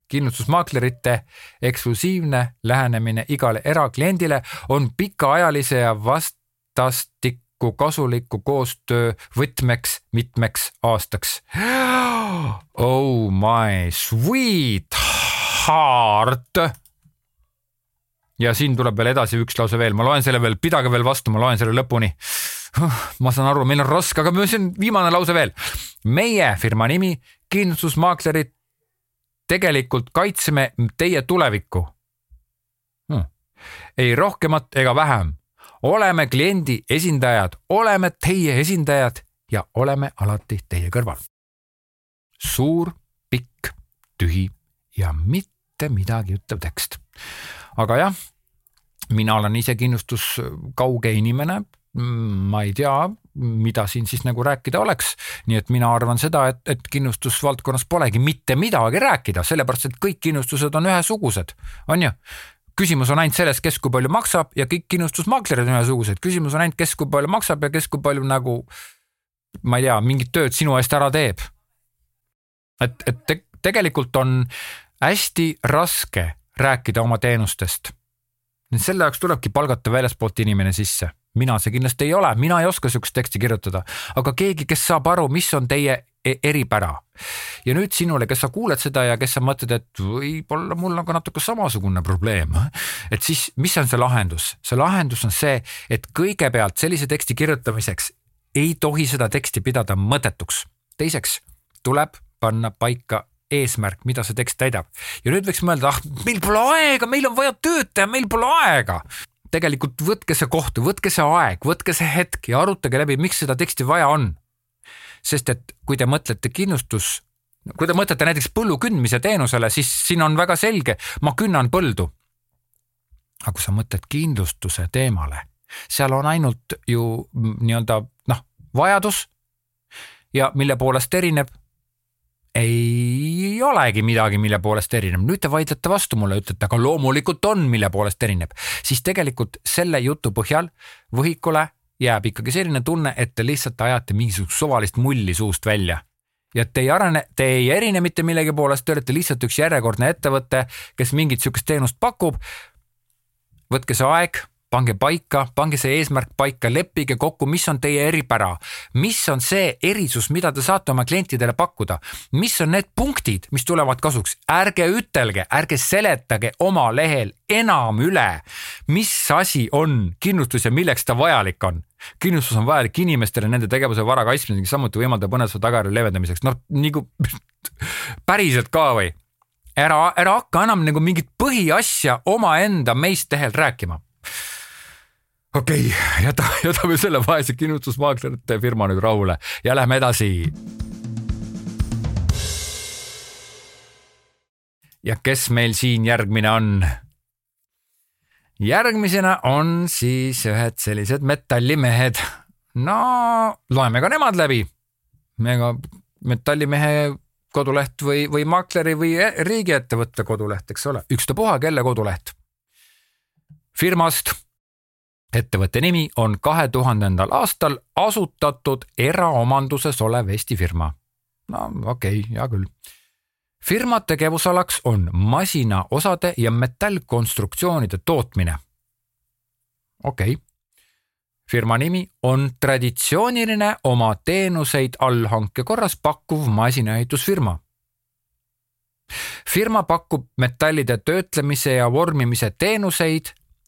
kindlustusmaaklerite eksklusiivne lähenemine igale erakliendile on pikaajalise ja vastastikku kasuliku koostöö võtmeks mitmeks aastaks. Oh my sweet heart. ja siin tuleb veel edasi üks lause veel, ma loen selle veel, pidage veel vastu, ma loen selle lõpuni ma saan aru, meil on raske, aga see on viimane lause veel. meie firma nimi, kindlustusmaaklerid, tegelikult kaitseme teie tulevikku hmm.. ei rohkemat ega vähem. oleme kliendi esindajad, oleme teie esindajad ja oleme alati teie kõrval. suur, pikk, tühi ja mitte midagi ütlev tekst. aga jah, mina olen ise kindlustuskauge inimene mm, ma ei tea, mida siin siis nagu rääkida oleks. nii et mina arvan seda, et, et kindlustusvaldkonnas polegi mitte midagi rääkida, sellepärast et kõik kindlustused on ühesugused, on ju küsimus on ainult selles, kes kui palju maksab ja kõik kindlustusmaaklerid on ühesugused, küsimus on ainult, kes kui palju maksab ja kes kui palju nagu ma ei tea, mingit tööd sinu eest ära teeb. et, et te, tegelikult on hästi raske rääkida oma teenustest. selle jaoks tulebki palgata väljaspoolt inimene sisse mina see kindlasti ei ole, mina ei oska sihukest teksti kirjutada, aga keegi, kes saab aru, mis on teie e-, eripära. ja nüüd sinule, kes sa kuuled seda ja kes sa mõtled, et võib-olla mul on ka natuke samasugune probleem, et siis, mis on see lahendus? see lahendus on see, et kõigepealt sellise teksti kirjutamiseks ei tohi seda teksti pidada mõttetuks. teiseks tuleb panna paika eesmärk, mida see tekst täidab. ja nüüd võiks mõelda, ah, meil pole aega, meil on vaja tööd teha, meil pole aega. Tegelikult võtke see koht, võtke see aeg, võtke see hetk ja arutage läbi, miks seda teksti vaja on. sest et kui te mõtlete kindlustus, kui te mõtlete näiteks põllu kündmise teenusele, siis siin on väga selge, ma künnan põldu. aga kui sa mõtled kindlustuse teemale, seal on ainult ju nii-öelda noh, vajadus ja mille poolest erineb ei olegi midagi, mille poolest erineb, nüüd te vaidlete vastu mulle, ütlete, aga loomulikult on, mille poolest erineb, siis tegelikult selle jutu põhjal võhikule jääb ikkagi selline tunne, et te lihtsalt ajate mingisugust suvalist mulli suust välja. ja te ei arene, te ei erine mitte millegi poolest, te olete lihtsalt üks järjekordne ettevõte, kes mingit sihukest teenust pakub. võtke see aeg pange paika, pange see eesmärk paika, leppige kokku, mis on teie eripära, mis on see erisus, mida te saate oma klientidele pakkuda, mis on need punktid, mis tulevad kasuks, ärge ütelge, ärge seletage oma lehel enam üle, mis asi on kindlustus ja milleks ta vajalik on. kindlustus on vajalik inimestele nende tegevuse vara kaitsmiseks, samuti võimaldab õnnetuse tagajärje leevendamiseks, noh nagu päriselt ka või? ära, ära hakka enam nagu mingit põhiasja omaenda meist lehel rääkima okei okay,, jäta, jätame selle vaese kindlustusmaaklerite firma nüüd rahule ja lähme edasi. ja kes meil siin järgmine on? järgmisena on siis ühed sellised metallimehed. no loeme ka nemad läbi. ega metallimehe koduleht või, või maakleri või riigiettevõtte koduleht, eks ole, ükstapuha kelle koduleht. firmast ettevõtte nimi on kahe tuhandendal aastal asutatud eraomanduses olev Eesti firma. no okei okay,, hea küll. firma tegevusalaks on masinaosade ja metallkonstruktsioonide tootmine. okei okay. firma nimi on traditsiooniline oma teenuseid allhanke korras pakkuv masinaehitusfirma firma pakub metallide töötlemise ja vormimise teenuseid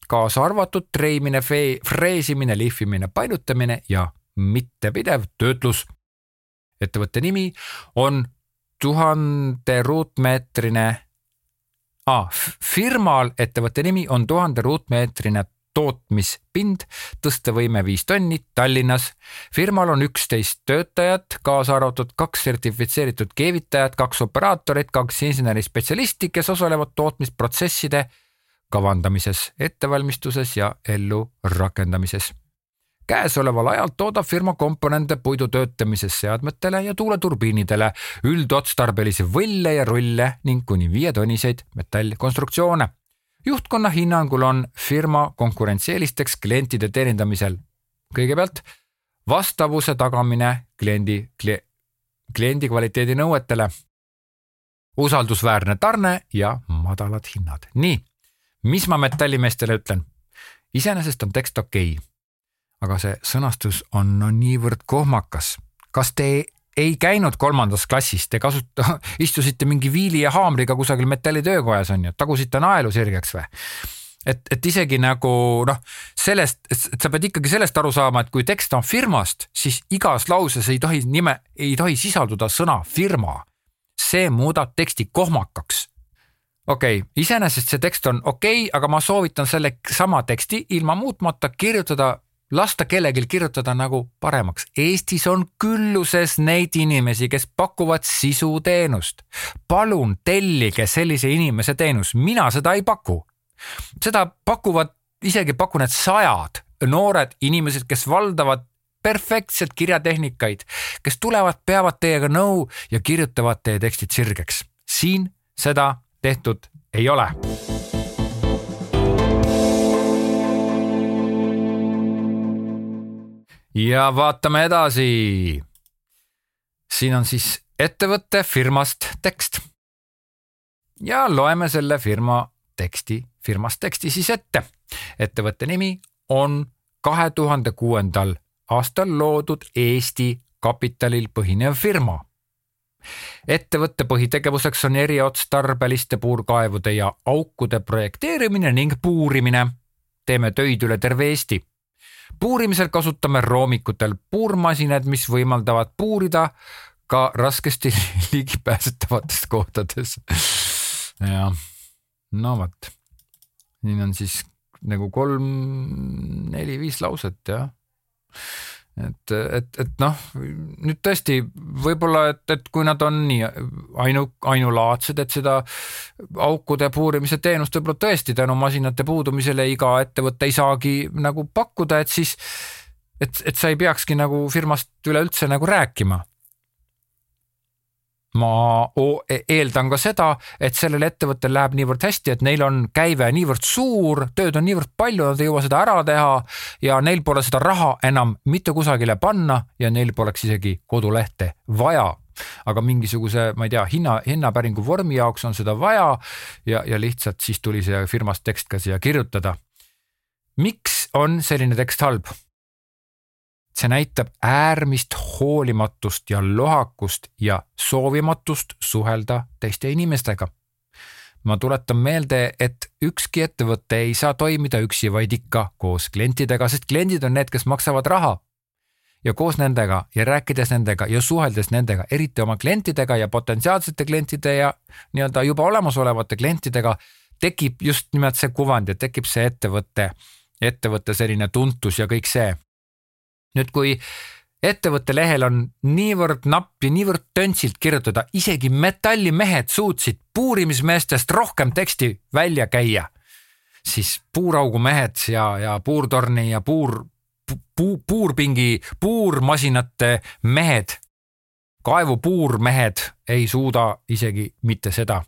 kaasa arvatud treimine, freesimine, lihvimine, painutamine ja mittepidev töötlus. ettevõtte nimi on tuhande ruutmeetrine ah,, firmal ettevõtte nimi on tuhande ruutmeetrine tootmispind, tõstevõime viis tonni Tallinnas. firmal on üksteist töötajat, kaasa arvatud kaks sertifitseeritud keevitajat, kaks operaatorit, kaks insenerispetsialisti, kes osalevad tootmisprotsesside kavandamises, ettevalmistuses ja ellurakendamises. käesoleval ajal toodab firma komponente puidu töötamises seadmetele ja tuuleturbiinidele, üldotstarbelisi võlle ja rulle ning kuni viietonniseid metallkonstruktsioone. juhtkonna hinnangul on firma konkurentsieelisteks klientide teenindamisel kõigepealt vastavuse tagamine kliendi kli,, kliendi kvaliteedi nõuetele usaldusväärne tarne ja madalad hinnad. nii, mis ma metallimeestele ütlen? iseenesest on tekst okei okay., aga see sõnastus on no niivõrd kohmakas. kas te ei käinud kolmandas klassis, te kasuta-, istusite mingi viili ja haamriga kusagil metallitöökojas on ju, tagusite naelu sirgeks või? et, et isegi nagu noh, sellest, et sa pead ikkagi sellest aru saama, et kui tekst on firmast, siis igas lauses ei tohi nime, ei tohi sisalduda sõna firma. see muudab teksti kohmakaks okei okay,, iseenesest see tekst on okei okay,, aga ma soovitan selle sama teksti ilma muutmata kirjutada, lasta kellelgi kirjutada nagu paremaks. Eestis on külluses neid inimesi, kes pakuvad sisuteenust. palun tellige sellise inimese teenus, mina seda ei paku. seda pakuvad, isegi pakun, et sajad noored inimesed, kes valdavad perfektselt kirjatehnikaid, kes tulevad, peavad teiega nõu ja kirjutavad teie tekstid sirgeks. siin seda tehtud ei ole. ja vaatame edasi. siin on siis ettevõtte firmast tekst. ja loeme selle firma teksti, firmast teksti siis ette. ettevõtte nimi on kahe tuhande kuuendal aastal loodud Eesti kapitalil põhinev firma. Ettevõtte põhitegevuseks on eriotstarbeliste puurkaevude ja aukude projekteerimine ning puurimine. teeme töid üle terve Eesti. puurimisel kasutame roomikutel puurmasinad, mis võimaldavad puurida ka raskesti ligipääsetavates kohtades. jah, no vot, siin on siis nagu kolm, neli-viis lauset jah et, et, et noh, nüüd tõesti võib-olla, et, et kui nad on nii ainu, ainulaadsed, et seda aukude puurimise teenust võib-olla tõesti tänu masinate puudumisele iga ettevõte ei saagi nagu pakkuda, et siis et, et sa ei peakski nagu firmast üleüldse nagu rääkima ma e-, eeldan ka seda, et sellel ettevõttel läheb niivõrd hästi, et neil on käive niivõrd suur, tööd on niivõrd palju, nad ei jõua seda ära teha ja neil pole seda raha enam mitte kusagile panna ja neil poleks isegi kodulehte vaja aga mingisuguse, ma ei tea, hinna, hinnapäringu vormi jaoks on seda vaja ja, ja lihtsalt siis tuli see firmast tekst ka siia kirjutada. miks on selline tekst halb? See näitab äärmist hoolimatust ja lohakust ja soovimatust suhelda teiste inimestega. ma tuletan meelde, et ükski ettevõte ei saa toimida üksi, vaid ikka koos klientidega, sest kliendid on need, kes maksavad raha. ja koos nendega ja rääkides nendega ja suheldes nendega, eriti oma klientidega ja potentsiaalsete klientide ja nii-öelda juba olemasolevate klientidega, tekib just nimelt see kuvand ja tekib see ettevõtte, ettevõtte selline tuntus ja kõik see nüüd, kui ettevõtte lehel on niivõrd napp ja niivõrd töntsilt kirjutada, isegi metallimehed suutsid puurimismeestest rohkem teksti välja käia, siis puuraugu mehed ja, ja puurtorni ja puur, puu, puurpingi, puurmasinate mehed, kaevupuurmehed ei suuda isegi mitte seda.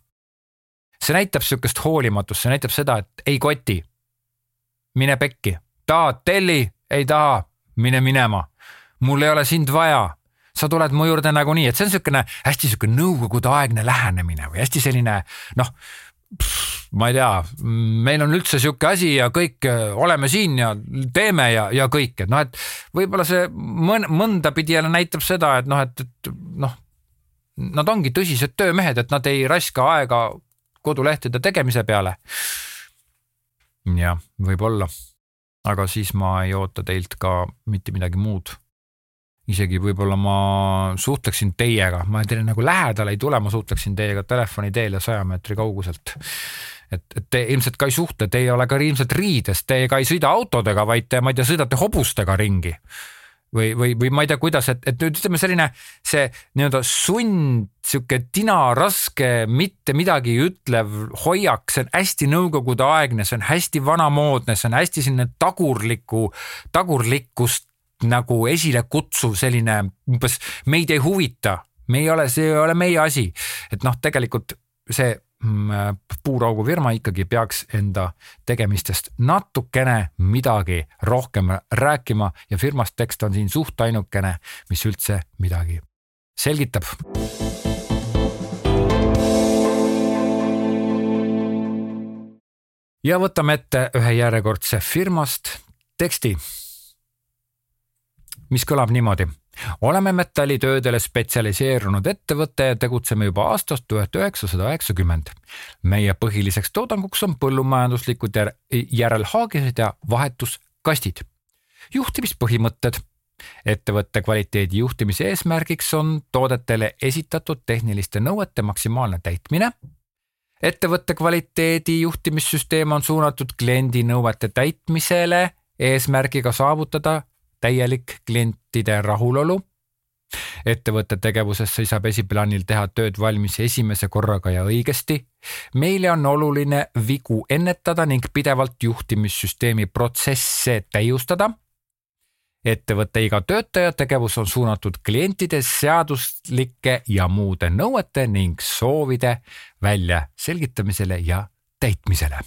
see näitab sihukest hoolimatust, see näitab seda, et ei koti. mine pekki, tahad telli, ei taha mine minema, mul ei ole sind vaja. Sa tuled mu juurde nagunii, et see on niisugune hästi niisugune nõukogudeaegne lähenemine või hästi selline noh, ma ei tea, meil on üldse sihuke asi ja kõik oleme siin ja teeme ja, ja kõik, et noh, et võib-olla see mõn, mõnda pidi jälle näitab seda, et noh, et, et noh, nad ongi tõsised töömehed, et nad ei raiska aega kodulehtede tegemise peale. jah, võib-olla aga siis ma ei oota teilt ka mitte midagi muud. isegi võib-olla ma suhtleksin teiega, ma teile nagu lähedale ei tule, ma suhtleksin teiega telefoni teel ja saja meetri kauguselt. et, et te ilmselt ka ei suhtle, te ei ole ka ilmselt riides, te ka ei sõida autodega, vaid te, ma ei tea, sõidate hobustega ringi või, või, või ma ei tea, kuidas, et, et ütleme selline see nii-öelda sund, sihuke tinaraske, mitte midagi ütlev hoiak, see on hästi nõukogudeaegne, see on hästi vanamoodne, see on hästi selline tagurliku, tagurlikkust nagu esile kutsuv selline umbes meid ei huvita, me ei ole, see ei ole meie asi, et noh, tegelikult see puuraugufirma ikkagi peaks enda tegemistest natukene midagi rohkem rääkima ja firmast tekst on siin suht ainukene, mis üldse midagi selgitab. ja võtame ette ühe järjekordse firmast teksti, mis kõlab niimoodi oleme metallitöödele spetsialiseerunud ettevõte ja tegutseme juba aastast tuhat üheksasada üheksakümmend. meie põhiliseks toodanguks on põllumajanduslikud järelhaagised ja vahetuskastid. juhtimispõhimõtted. ettevõtte kvaliteedi juhtimise eesmärgiks on toodetele esitatud tehniliste nõuete maksimaalne täitmine ettevõtte kvaliteedi juhtimissüsteem on suunatud kliendi nõuete täitmisele eesmärgiga saavutada täielik klientide rahulolu. ettevõtte tegevuses seisab esiplaanil teha tööd valmis esimese korraga ja õigesti. meile on oluline vigu ennetada ning pidevalt juhtimissüsteemi protsesse täiustada ettevõtte iga töötaja tegevus on suunatud klientide seaduslike ja muude nõuete ning soovide väljaselgitamisele ja täitmisele.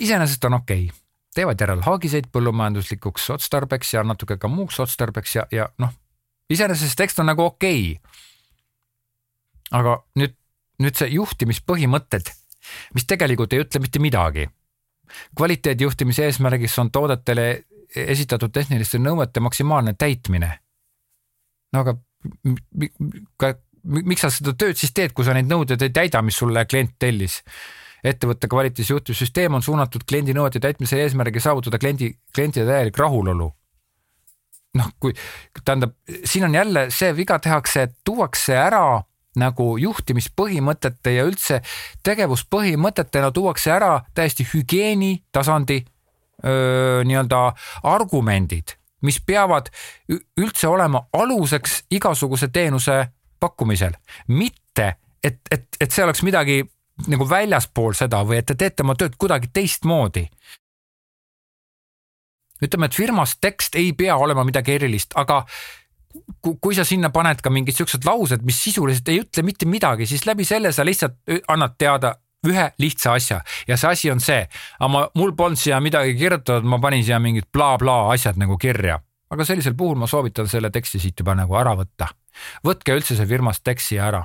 iseenesest on okei okay., teevad järelhaagiseid põllumajanduslikuks otstarbeks ja natuke ka muuks otstarbeks ja, ja noh, iseenesest tekst on nagu okei okay.. aga nüüd, nüüd see juhtimispõhimõtted, mis tegelikult ei ütle mitte midagi kvaliteedijuhtimise eesmärgiks on toodetele esitatud tehniliste nõuete maksimaalne täitmine. no aga miks sa seda tööd siis teed, kui sa neid nõudeid ei täida, mis sulle klient tellis? Ettevõtte kvaliteedijuhtimissüsteem on suunatud kliendi nõuete täitmise eesmärgi saavutada kliendi, klientide täielik rahulolu. noh, kui tähendab, siin on jälle see viga tehakse, et tuuakse ära nagu juhtimispõhimõtete ja üldse tegevuspõhimõtetena tuuakse ära täiesti hügieeni tasandi nii-öelda argumendid, mis peavad üldse olema aluseks igasuguse teenuse pakkumisel, mitte et, et, et see oleks midagi nagu väljaspool seda või et te teete oma tööd kuidagi teistmoodi. ütleme, et firmas tekst ei pea olema midagi erilist, aga kui sa sinna paned ka mingid siuksed laused, mis sisuliselt ei ütle mitte midagi, siis läbi selle sa lihtsalt annad teada ühe lihtsa asja ja see asi on see, aga ma, mul polnud siia midagi kirjutatud, ma panin siia mingid blablabla bla asjad nagu kirja, aga sellisel puhul ma soovitan selle teksti siit juba nagu ära võtta. võtke üldse see firmast tekst siia ära,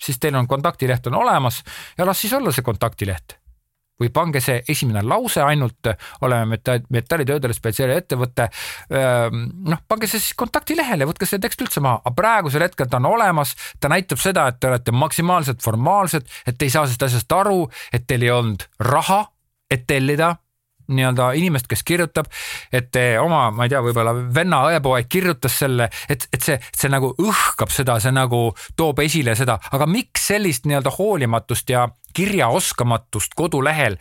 siis teil on kontaktileht on olemas ja las siis olla see kontaktileht või pange see esimene lause ainult, oleme metallitöödele spetsiaalne ettevõte. noh, pange see siis kontaktilehele, võtke see tekst üldse maha, aga praegusel hetkel ta on olemas, ta näitab seda, et te olete maksimaalselt formaalsed, et te ei saa sellest asjast aru, et teil ei olnud raha, et tellida nii-öelda inimest, kes kirjutab, et te oma, ma ei tea, võib-olla venna õepoeg kirjutas selle, et, et see, see nagu õhkab seda, see nagu toob esile seda, aga miks sellist nii-öelda hoolimatust ja kirjaoskamatust kodulehel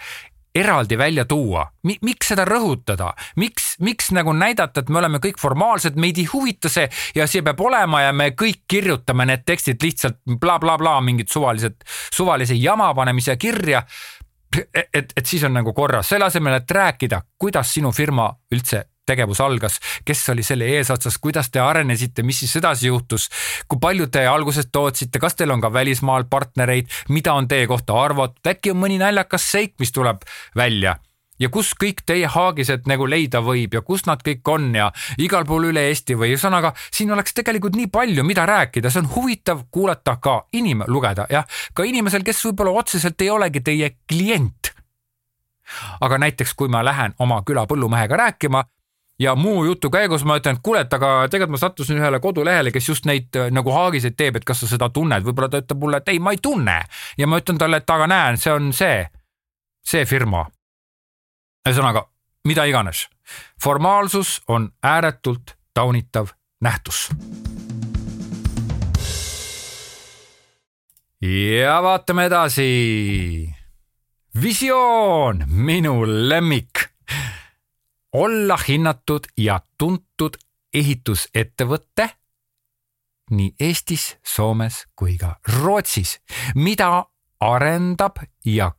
eraldi välja tuua, miks seda rõhutada, miks, miks nagu näidata, et me oleme kõik formaalsed, meid ei huvita see ja see peab olema ja me kõik kirjutame need tekstid lihtsalt blablabla bla, bla, mingid suvalised, suvalise jama panemise kirja et, et siis on nagu korras, selle asemel, et rääkida, kuidas sinu firma üldse tegevus algas, kes oli selle eesotsas, kuidas te arenesite, mis siis edasi juhtus, kui palju te alguses tootsite, kas teil on ka välismaal partnereid, mida on teie kohta arvatud, äkki on mõni naljakas seik, mis tuleb välja ja kus kõik teie haagised nagu leida võib ja kus nad kõik on ja igal pool üle Eesti või ühesõnaga siin oleks tegelikult nii palju, mida rääkida, see on huvitav kuulata ka inim-, lugeda jah, ka inimesel, kes võib-olla otseselt ei olegi teie klient. aga näiteks, kui ma lähen oma küla põllumehega rääkima ja muu jutu käigus ma ütlen, et kuule, et aga tegelikult ma sattusin ühele kodulehele, kes just neid nagu haagiseid teeb, et kas sa seda tunned, võib-olla ta ütleb mulle, et ei, ma ei tunne. Ja ma ütlen talle, et aga näen, see on see, see firma ühesõnaga, mida iganes. formaalsus on ääretult taunitav nähtus. ja vaatame edasi. visioon, minu lemmik. olla hinnatud ja tuntud ehitusettevõte nii Eestis, Soomes kui ka Rootsis, mida arendab ja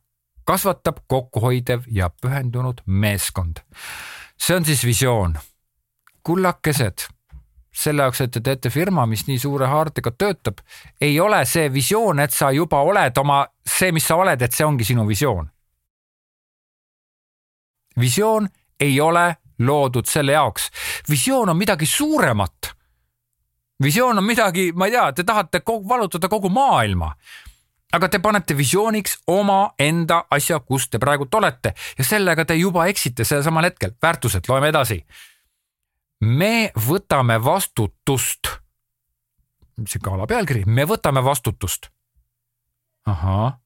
kasvatab kokkuhoidev ja pühendunud meeskond. see on siis visioon. kullakesed, selle jaoks, et te teete firma, mis nii suure haardega töötab, ei ole see visioon, et sa juba oled oma, see, mis sa oled, et see ongi sinu visioon. visioon ei ole loodud selle jaoks, visioon on midagi suuremat. visioon on midagi, ma ei tea, te tahate kogu, vallutada kogu maailma aga te panete visiooniks omaenda asja, kus te praegult olete ja sellega te juba eksite sellel samal hetkel. väärtused, loeme edasi. me võtame vastutust. sihuke ala pealkiri, me võtame vastutust. ahhaa.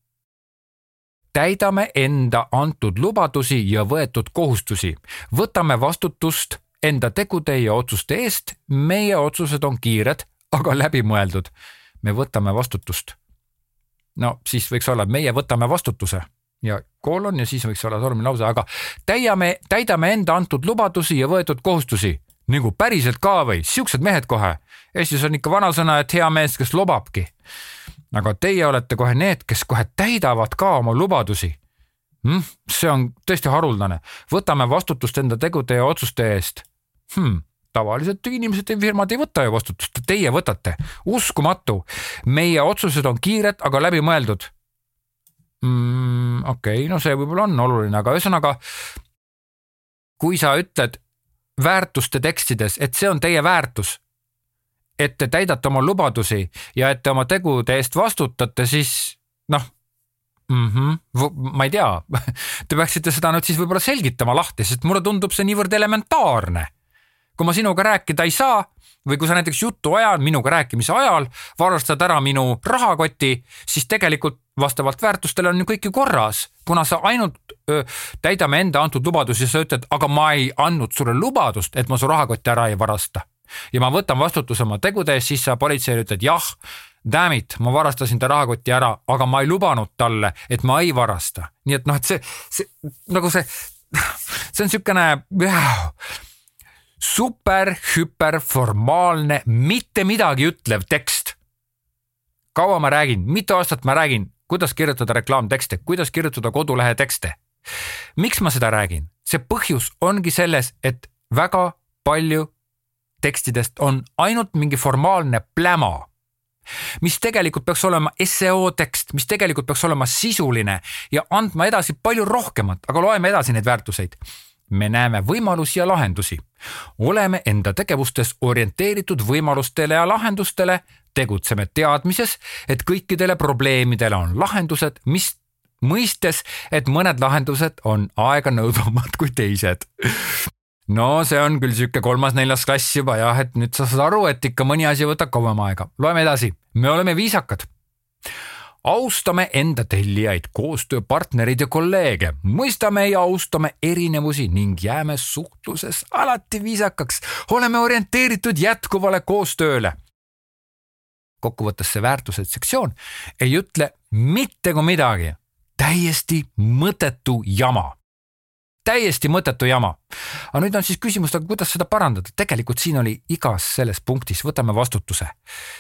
täidame enda antud lubadusi ja võetud kohustusi, võtame vastutust enda tegude ja otsuste eest. meie otsused on kiired, aga läbimõeldud. me võtame vastutust no siis võiks olla, meie võtame vastutuse ja koolon ja siis võiks olla tormilause, aga täiame, täidame enda antud lubadusi ja võetud kohustusi. nagu päriselt ka või, siuksed mehed kohe. Eestis on ikka vanasõna, et hea mees, kes lubabki. aga teie olete kohe need, kes kohe täidavad ka oma lubadusi mm,. see on tõesti haruldane, võtame vastutust enda tegude ja otsuste eest hmm tavaliselt inimesed firmad ei võta ju vastutust, teie võtate, uskumatu. meie otsused on kiired, aga läbimõeldud mm,. okei okay,, no see võib-olla on oluline, aga ühesõnaga. kui sa ütled väärtuste tekstides, et see on teie väärtus, et te täidate oma lubadusi ja et te oma tegude eest vastutate, siis noh mm. -hmm. ma ei tea, te peaksite seda nüüd siis võib-olla selgitama lahti, sest mulle tundub see niivõrd elementaarne kui ma sinuga rääkida ei saa või kui sa näiteks jutu ajal, minuga rääkimise ajal varastad ära minu rahakoti, siis tegelikult vastavalt väärtustele on ju kõik ju korras, kuna sa ainult öö, täidame enda antud lubadusi, sa ütled, aga ma ei andnud sulle lubadust, et ma su rahakotti ära ei varasta. ja ma võtan vastutuse oma tegude eest, siis sa politseile ütled jah, damn it, ma varastasin ta rahakoti ära, aga ma ei lubanud talle, et ma ei varasta. nii et noh, et see, see nagu see, see on niisugune super hüperformaalne, mitte midagi ütlev tekst. kaua ma räägin, mitu aastat ma räägin, kuidas kirjutada reklaamtekste, kuidas kirjutada kodulehe tekste. miks ma seda räägin? see põhjus ongi selles, et väga palju tekstidest on ainult mingi formaalne pläma mis tegelikult peaks olema seo tekst, mis tegelikult peaks olema sisuline ja andma edasi palju rohkemat, aga loeme edasi neid väärtuseid me näeme võimalusi ja lahendusi. oleme enda tegevustes orienteeritud võimalustele ja lahendustele, tegutseme teadmises, et kõikidele probleemidele on lahendused, mis mõistes, et mõned lahendused on aeganõudvamad kui teised. no see on küll sihuke kolmas-neljas klass juba jah, et nüüd sa saad aru, et ikka mõni asi võtab kauem aega. loeme edasi, me oleme viisakad austame enda tellijaid, koostööpartnereid ja kolleege, mõistame ja austame erinevusi ning jääme suhtluses alati viisakaks, oleme orienteeritud jätkuvale koostööle. kokkuvõttes see väärtused sektsioon ei ütle mitte kui midagi, täiesti mõttetu jama täiesti mõttetu jama. aga nüüd on siis küsimus, aga kuidas seda parandada, tegelikult siin oli igas selles punktis, võtame vastutuse.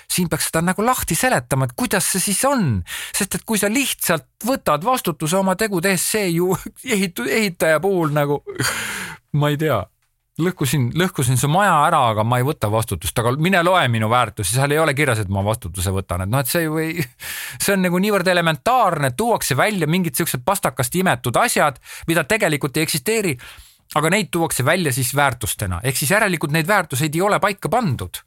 siin peaks seda nagu lahti seletama, et kuidas see siis on, sest et kui sa lihtsalt võtad vastutuse oma tegude eest, see ju ehitu-, ehitaja puhul nagu ma ei tea lõhkusin, lõhkusin su maja ära, aga ma ei võta vastutust, aga mine loe minu väärtusi, seal ei ole kirjas, et ma vastutuse võtan, et noh, et see ju ei, see on nagu niivõrd elementaarne, tuuakse välja mingid siuksed pastakast imetud asjad, mida tegelikult ei eksisteeri. aga neid tuuakse välja siis väärtustena, ehk siis järelikult neid väärtuseid ei ole paika pandud.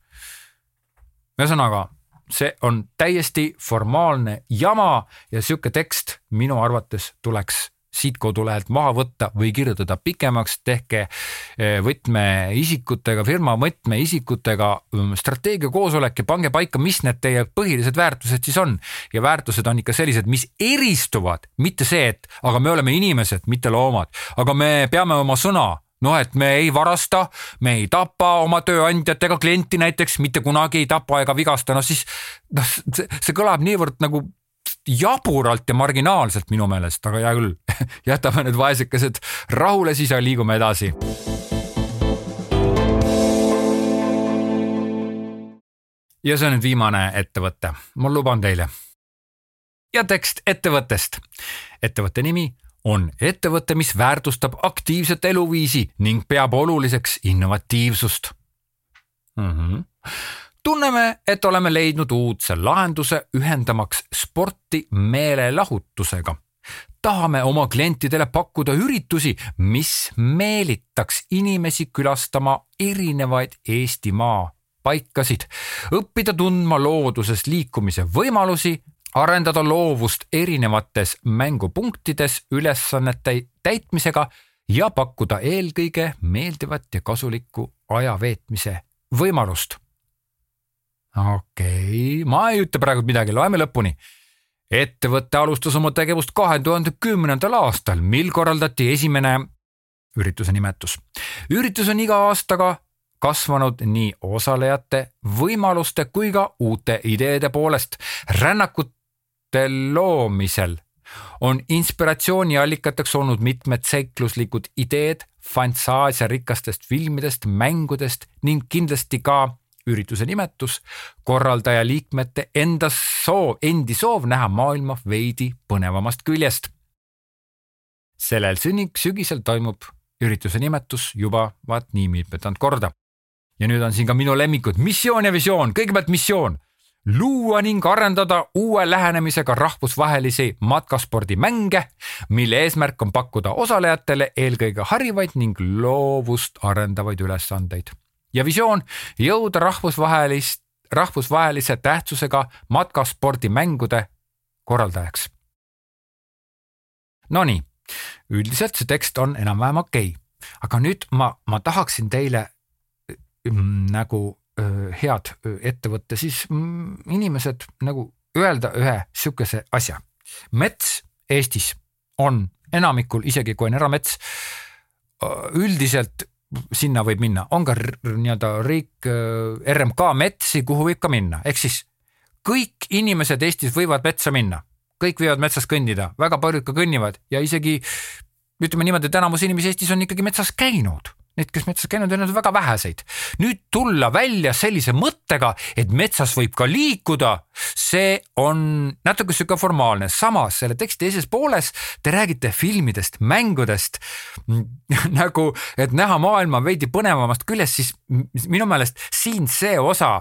ühesõnaga, see on täiesti formaalne jama ja sihuke tekst minu arvates tuleks siit kodulehelt maha võtta või kirjutada pikemaks, tehke eh, võtmeisikutega, firma võtmeisikutega mm, strateegiakoosolek ja pange paika, mis need teie põhilised väärtused siis on. ja väärtused on ikka sellised, mis eristuvad, mitte see, et aga me oleme inimesed, mitte loomad, aga me peame oma sõna noh, et me ei varasta, me ei tapa oma tööandjat ega klienti näiteks mitte kunagi ei tapa ega vigasta, no siis noh, see kõlab niivõrd nagu jaburalt ja marginaalselt minu meelest, aga hea küll jätame need vaesekesed rahule siis liigume edasi. ja see on nüüd viimane ettevõte, ma luban teile. ja tekst ettevõttest. ettevõtte nimi on ettevõte, mis väärtustab aktiivset eluviisi ning peab oluliseks innovatiivsust mm. -hmm tunneme, et oleme leidnud uudse lahenduse ühendamaks sporti meelelahutusega. tahame oma klientidele pakkuda üritusi, mis meelitaks inimesi külastama erinevaid Eestimaa paikasid, õppida tundma looduses liikumise võimalusi, arendada loovust erinevates mängupunktides ülesannete täitmisega ja pakkuda eelkõige meeldivat ja kasulikku aja veetmise võimalust okei okay., ma ei ütle praegu midagi, loeme lõpuni. ettevõte alustas oma tegevust kahe tuhande kümnendal aastal, mil korraldati esimene ürituse nimetus. üritus on iga aastaga kasvanud nii osalejate võimaluste kui ka uute ideede poolest. rännakute loomisel on inspiratsiooniallikateks olnud mitmed seikluslikud ideed fantaasiarikastest filmidest, mängudest ning kindlasti ka ürituse nimetus, korraldaja liikmete enda soov, endi soov näha maailma veidi põnevamast küljest. sellel sünnik sügisel toimub ürituse nimetus juba vaat nii mitmendat korda. ja nüüd on siin ka minu lemmikud, missioon ja visioon, kõigepealt missioon luua ning arendada uue lähenemisega rahvusvahelisi matkaspordimänge, mille eesmärk on pakkuda osalejatele eelkõige harivaid ning loovust arendavaid ülesandeid. Ja visioon jõuda rahvusvahelist, rahvusvahelise tähtsusega matkaspordimängude korraldajaks. Nonii, üldiselt see tekst on enam-vähem okei okay., aga nüüd ma, ma tahaksin teile mm, nagu head ette võtta, siis mm, inimesed nagu öelda ühe sihukese asja. mets Eestis on enamikul, isegi kui on eramets, üldiselt sinna võib minna, on ka nii-öelda riik, RMK metsi, kuhu võib ka minna, ehk siis kõik inimesed Eestis võivad metsa minna, kõik võivad metsas kõndida, väga paljud ka kõnnivad. Ja isegi ütleme niimoodi, et enamus inimesi Eestis on ikkagi metsas käinud Need, kes metsas käinud on, väga väheseid. nüüd tulla välja sellise mõttega, et metsas võib ka liikuda, see on natuke sihuke formaalne, samas selle teksti teises pooles te räägite filmidest, mängudest nagu, et näha maailma veidi põnevamast küljest, siis minu meelest siin see osa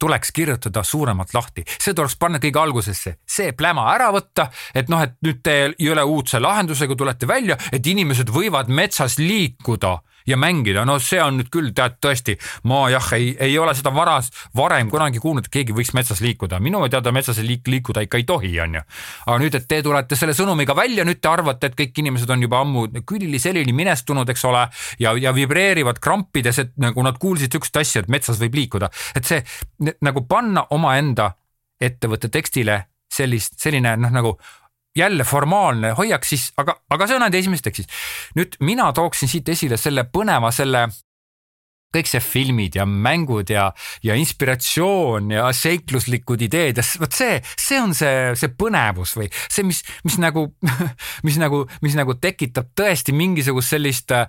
tuleks kirjutada suuremalt lahti, see tuleks panna kõige algusesse, see pläma ära võtta, et noh, et nüüd te jõle uudse lahendusega tulete välja, et inimesed võivad metsas liikuda ja mängida, no see on nüüd küll tead tõesti, ma jah, ei, ei ole seda varas, varem kunagi kuulnud, et keegi võiks metsas liikuda, minu teada metsas liik, liikuda ikka ei tohi, onju. aga nüüd, et te tulete selle sõnumiga välja, nüüd te arvate, et kõik inimesed on juba ammu külili-selili minestunud, eks ole, ja, ja vibreerivad krampides, et nagu nad kuulsid sihukest asja, et metsas võib liikuda, et see nagu panna omaenda ettevõtte tekstile sellist, selline noh, nagu jälle formaalne hoiak, siis aga, aga see on ainult esimeses tekstis. nüüd mina tooksin siit esile selle põneva, selle kõik see filmid ja mängud ja, ja inspiratsioon ja seikluslikud ideed ja vot see, see on see, see põnevus või see, mis, mis nagu, mis nagu, mis nagu tekitab tõesti mingisugust sellist äh,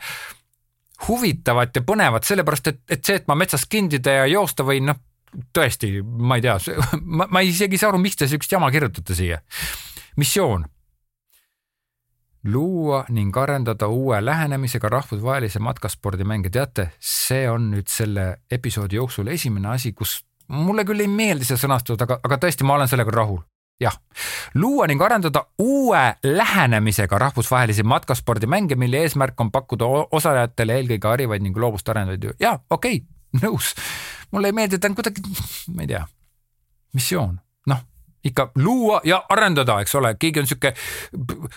huvitavat ja põnevat, sellepärast et, et see, et ma metsas kindida ja joosta võin, noh tõesti, ma ei tea, ma, ma isegi ei saa aru, miks te siukest jama kirjutate siia missioon luua ning arendada uue lähenemisega rahvusvahelise matkaspordimänge. teate, see on nüüd selle episoodi jooksul esimene asi, kus mulle küll ei meeldi see sõnastus, aga, aga tõesti, ma olen sellega rahul. jah, luua ning arendada uue lähenemisega rahvusvahelisi matkaspordimänge, mille eesmärk on pakkuda osalejatele eelkõige harivaid ning loovust arendavaid. ja okei okay,, nõus. mulle ei meeldi, ta on kuidagi, ma ei tea, missioon, noh ikka luua ja arendada, eks ole, keegi on sihuke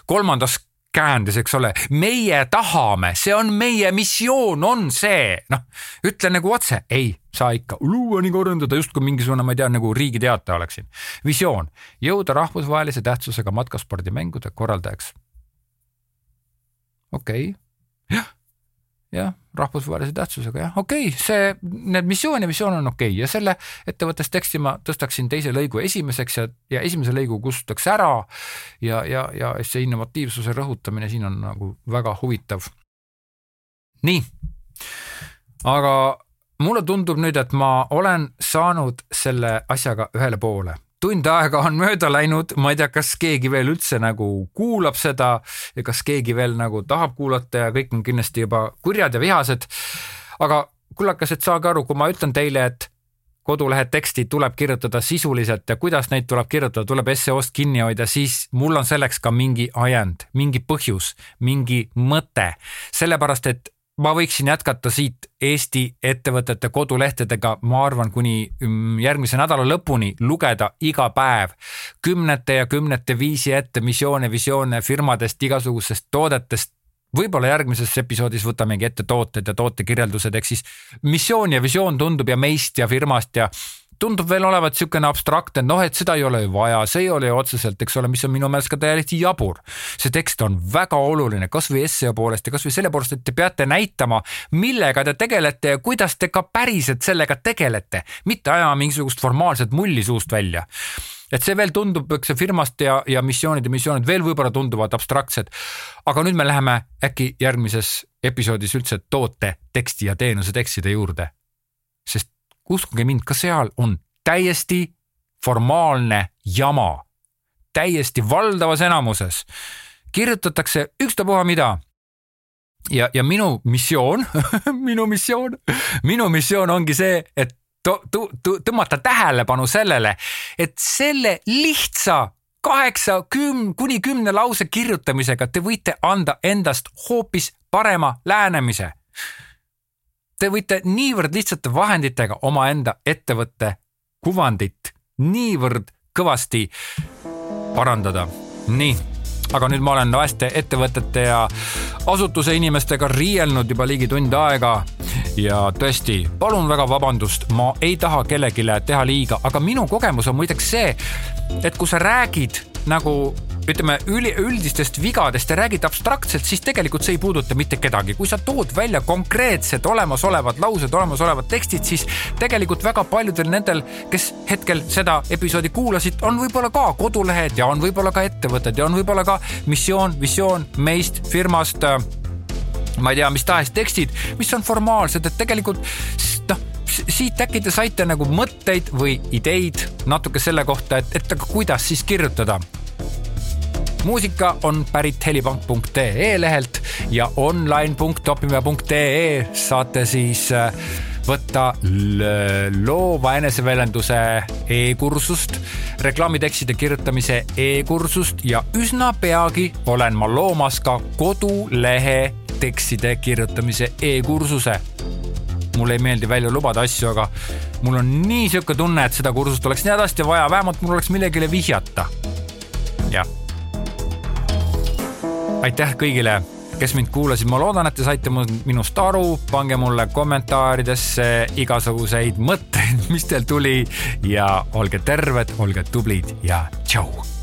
kolmandas käändes, eks ole, meie tahame, see on meie missioon, on see, noh, ütle nagu otse, ei, sa ikka luua ning arendada justkui mingisugune, ma ei tea, nagu riigiteataja oleksin. visioon, jõuda rahvusvahelise tähtsusega matkaspordimängude korraldajaks. okei okay., jah jah, rahvusvahelise tähtsusega jah, okei okay,, see, need missioon ja visioon on okei okay. ja selle ettevõttes teksti ma tõstaksin teise lõigu esimeseks ja, ja esimese lõigu kustutaks ära. ja, ja, ja see innovatiivsuse rõhutamine siin on nagu väga huvitav. nii, aga mulle tundub nüüd, et ma olen saanud selle asjaga ühele poole tund aega on mööda läinud, ma ei tea, kas keegi veel üldse nagu kuulab seda ja kas keegi veel nagu tahab kuulata ja kõik on kindlasti juba kurjad ja vihased. aga kullakesed, saage aru, kui ma ütlen teile, et kodulehe teksti tuleb kirjutada sisuliselt ja kuidas neid tuleb kirjutada, tuleb SEO-st kinni hoida, siis mul on selleks ka mingi ajend, mingi põhjus, mingi mõte, sellepärast et ma võiksin jätkata siit Eesti ettevõtete kodulehtedega, ma arvan, kuni mm, järgmise nädala lõpuni lugeda iga päev kümnete ja kümnete viisi ette missioone, visioone firmadest, igasugustest toodetest. võib-olla järgmises episoodis võtamegi ette tooted ja tootekirjeldused, ehk siis missioon ja visioon tundub ja meist ja firmast ja tundub veel olevat niisugune abstraktne, noh, et seda ei ole ju vaja, see ei ole ju otseselt, eks ole, mis on minu meelest ka täiesti jabur. see tekst on väga oluline, kasvõi SEO poolest ja kasvõi selle poolest, et te peate näitama, millega te tegelete ja kuidas te ka päriselt sellega tegelete, mitte ajama mingisugust formaalset mulli suust välja et see veel tundub, eks see firmast ja, ja missioonid ja missioonid veel võib-olla tunduvad abstraktsed. aga nüüd me läheme äkki järgmises episoodis üldse toote teksti ja teenuse tekstide juurde. sest uskuge mind, ka seal on täiesti formaalne jama, täiesti valdavas enamuses. Kirjutatakse ükstapuha mida. Ja, ja minu missioon minu missioon, minu missioon ongi see, et tõmmata tähelepanu sellele, et selle lihtsa kaheksa, küm-, kuni kümne lause kirjutamisega te võite anda endast hoopis parema lähenemise. Te võite niivõrd lihtsate vahenditega omaenda ettevõtte kuvandit niivõrd kõvasti parandada. nii aga nüüd ma olen vaeste ettevõtete ja asutuse inimestega riielnud juba ligi tund aega ja tõesti, palun väga vabandust, ma ei taha kellelegi teha liiga, aga minu kogemus on muideks see, et kui sa räägid nagu ütleme üli, üldistest vigadest ja räägid abstraktselt, siis tegelikult see ei puuduta mitte kedagi. kui sa tood välja konkreetsed olemasolevad laused, olemasolevad tekstid, siis tegelikult väga paljudel nendel, kes hetkel seda episoodi kuulasid, on võib-olla ka kodulehed ja on võib-olla ka ettevõtted ja on võib-olla ka missioon, visioon meist, firmast ma ei tea, mis tahes tekstid, mis on formaalsed, et tegelikult noh, siit äkki te saite nagu mõtteid või ideid natuke selle kohta, et, et aga kuidas siis kirjutada muusika on pärit helipank.ee lehelt ja online.opime.ee saate siis äh, võtta loova eneseväljenduse e-kursust, reklaamitekstide kirjutamise e-kursust ja üsna peagi olen ma loomas ka kodulehe tekstide kirjutamise e-kursuse mulle ei meeldi välja lubada asju, aga mul on nii sihuke tunne, et seda kursust oleks nii hädasti vaja, vähemalt mul oleks millegile vihjata. jah. Aitäh kõigile, kes mind kuulasid, ma loodan, et te saite minust aru, pange mulle kommentaaridesse igasuguseid mõtteid, mis teil tuli. Ja olge terved, olge tublid ja tšau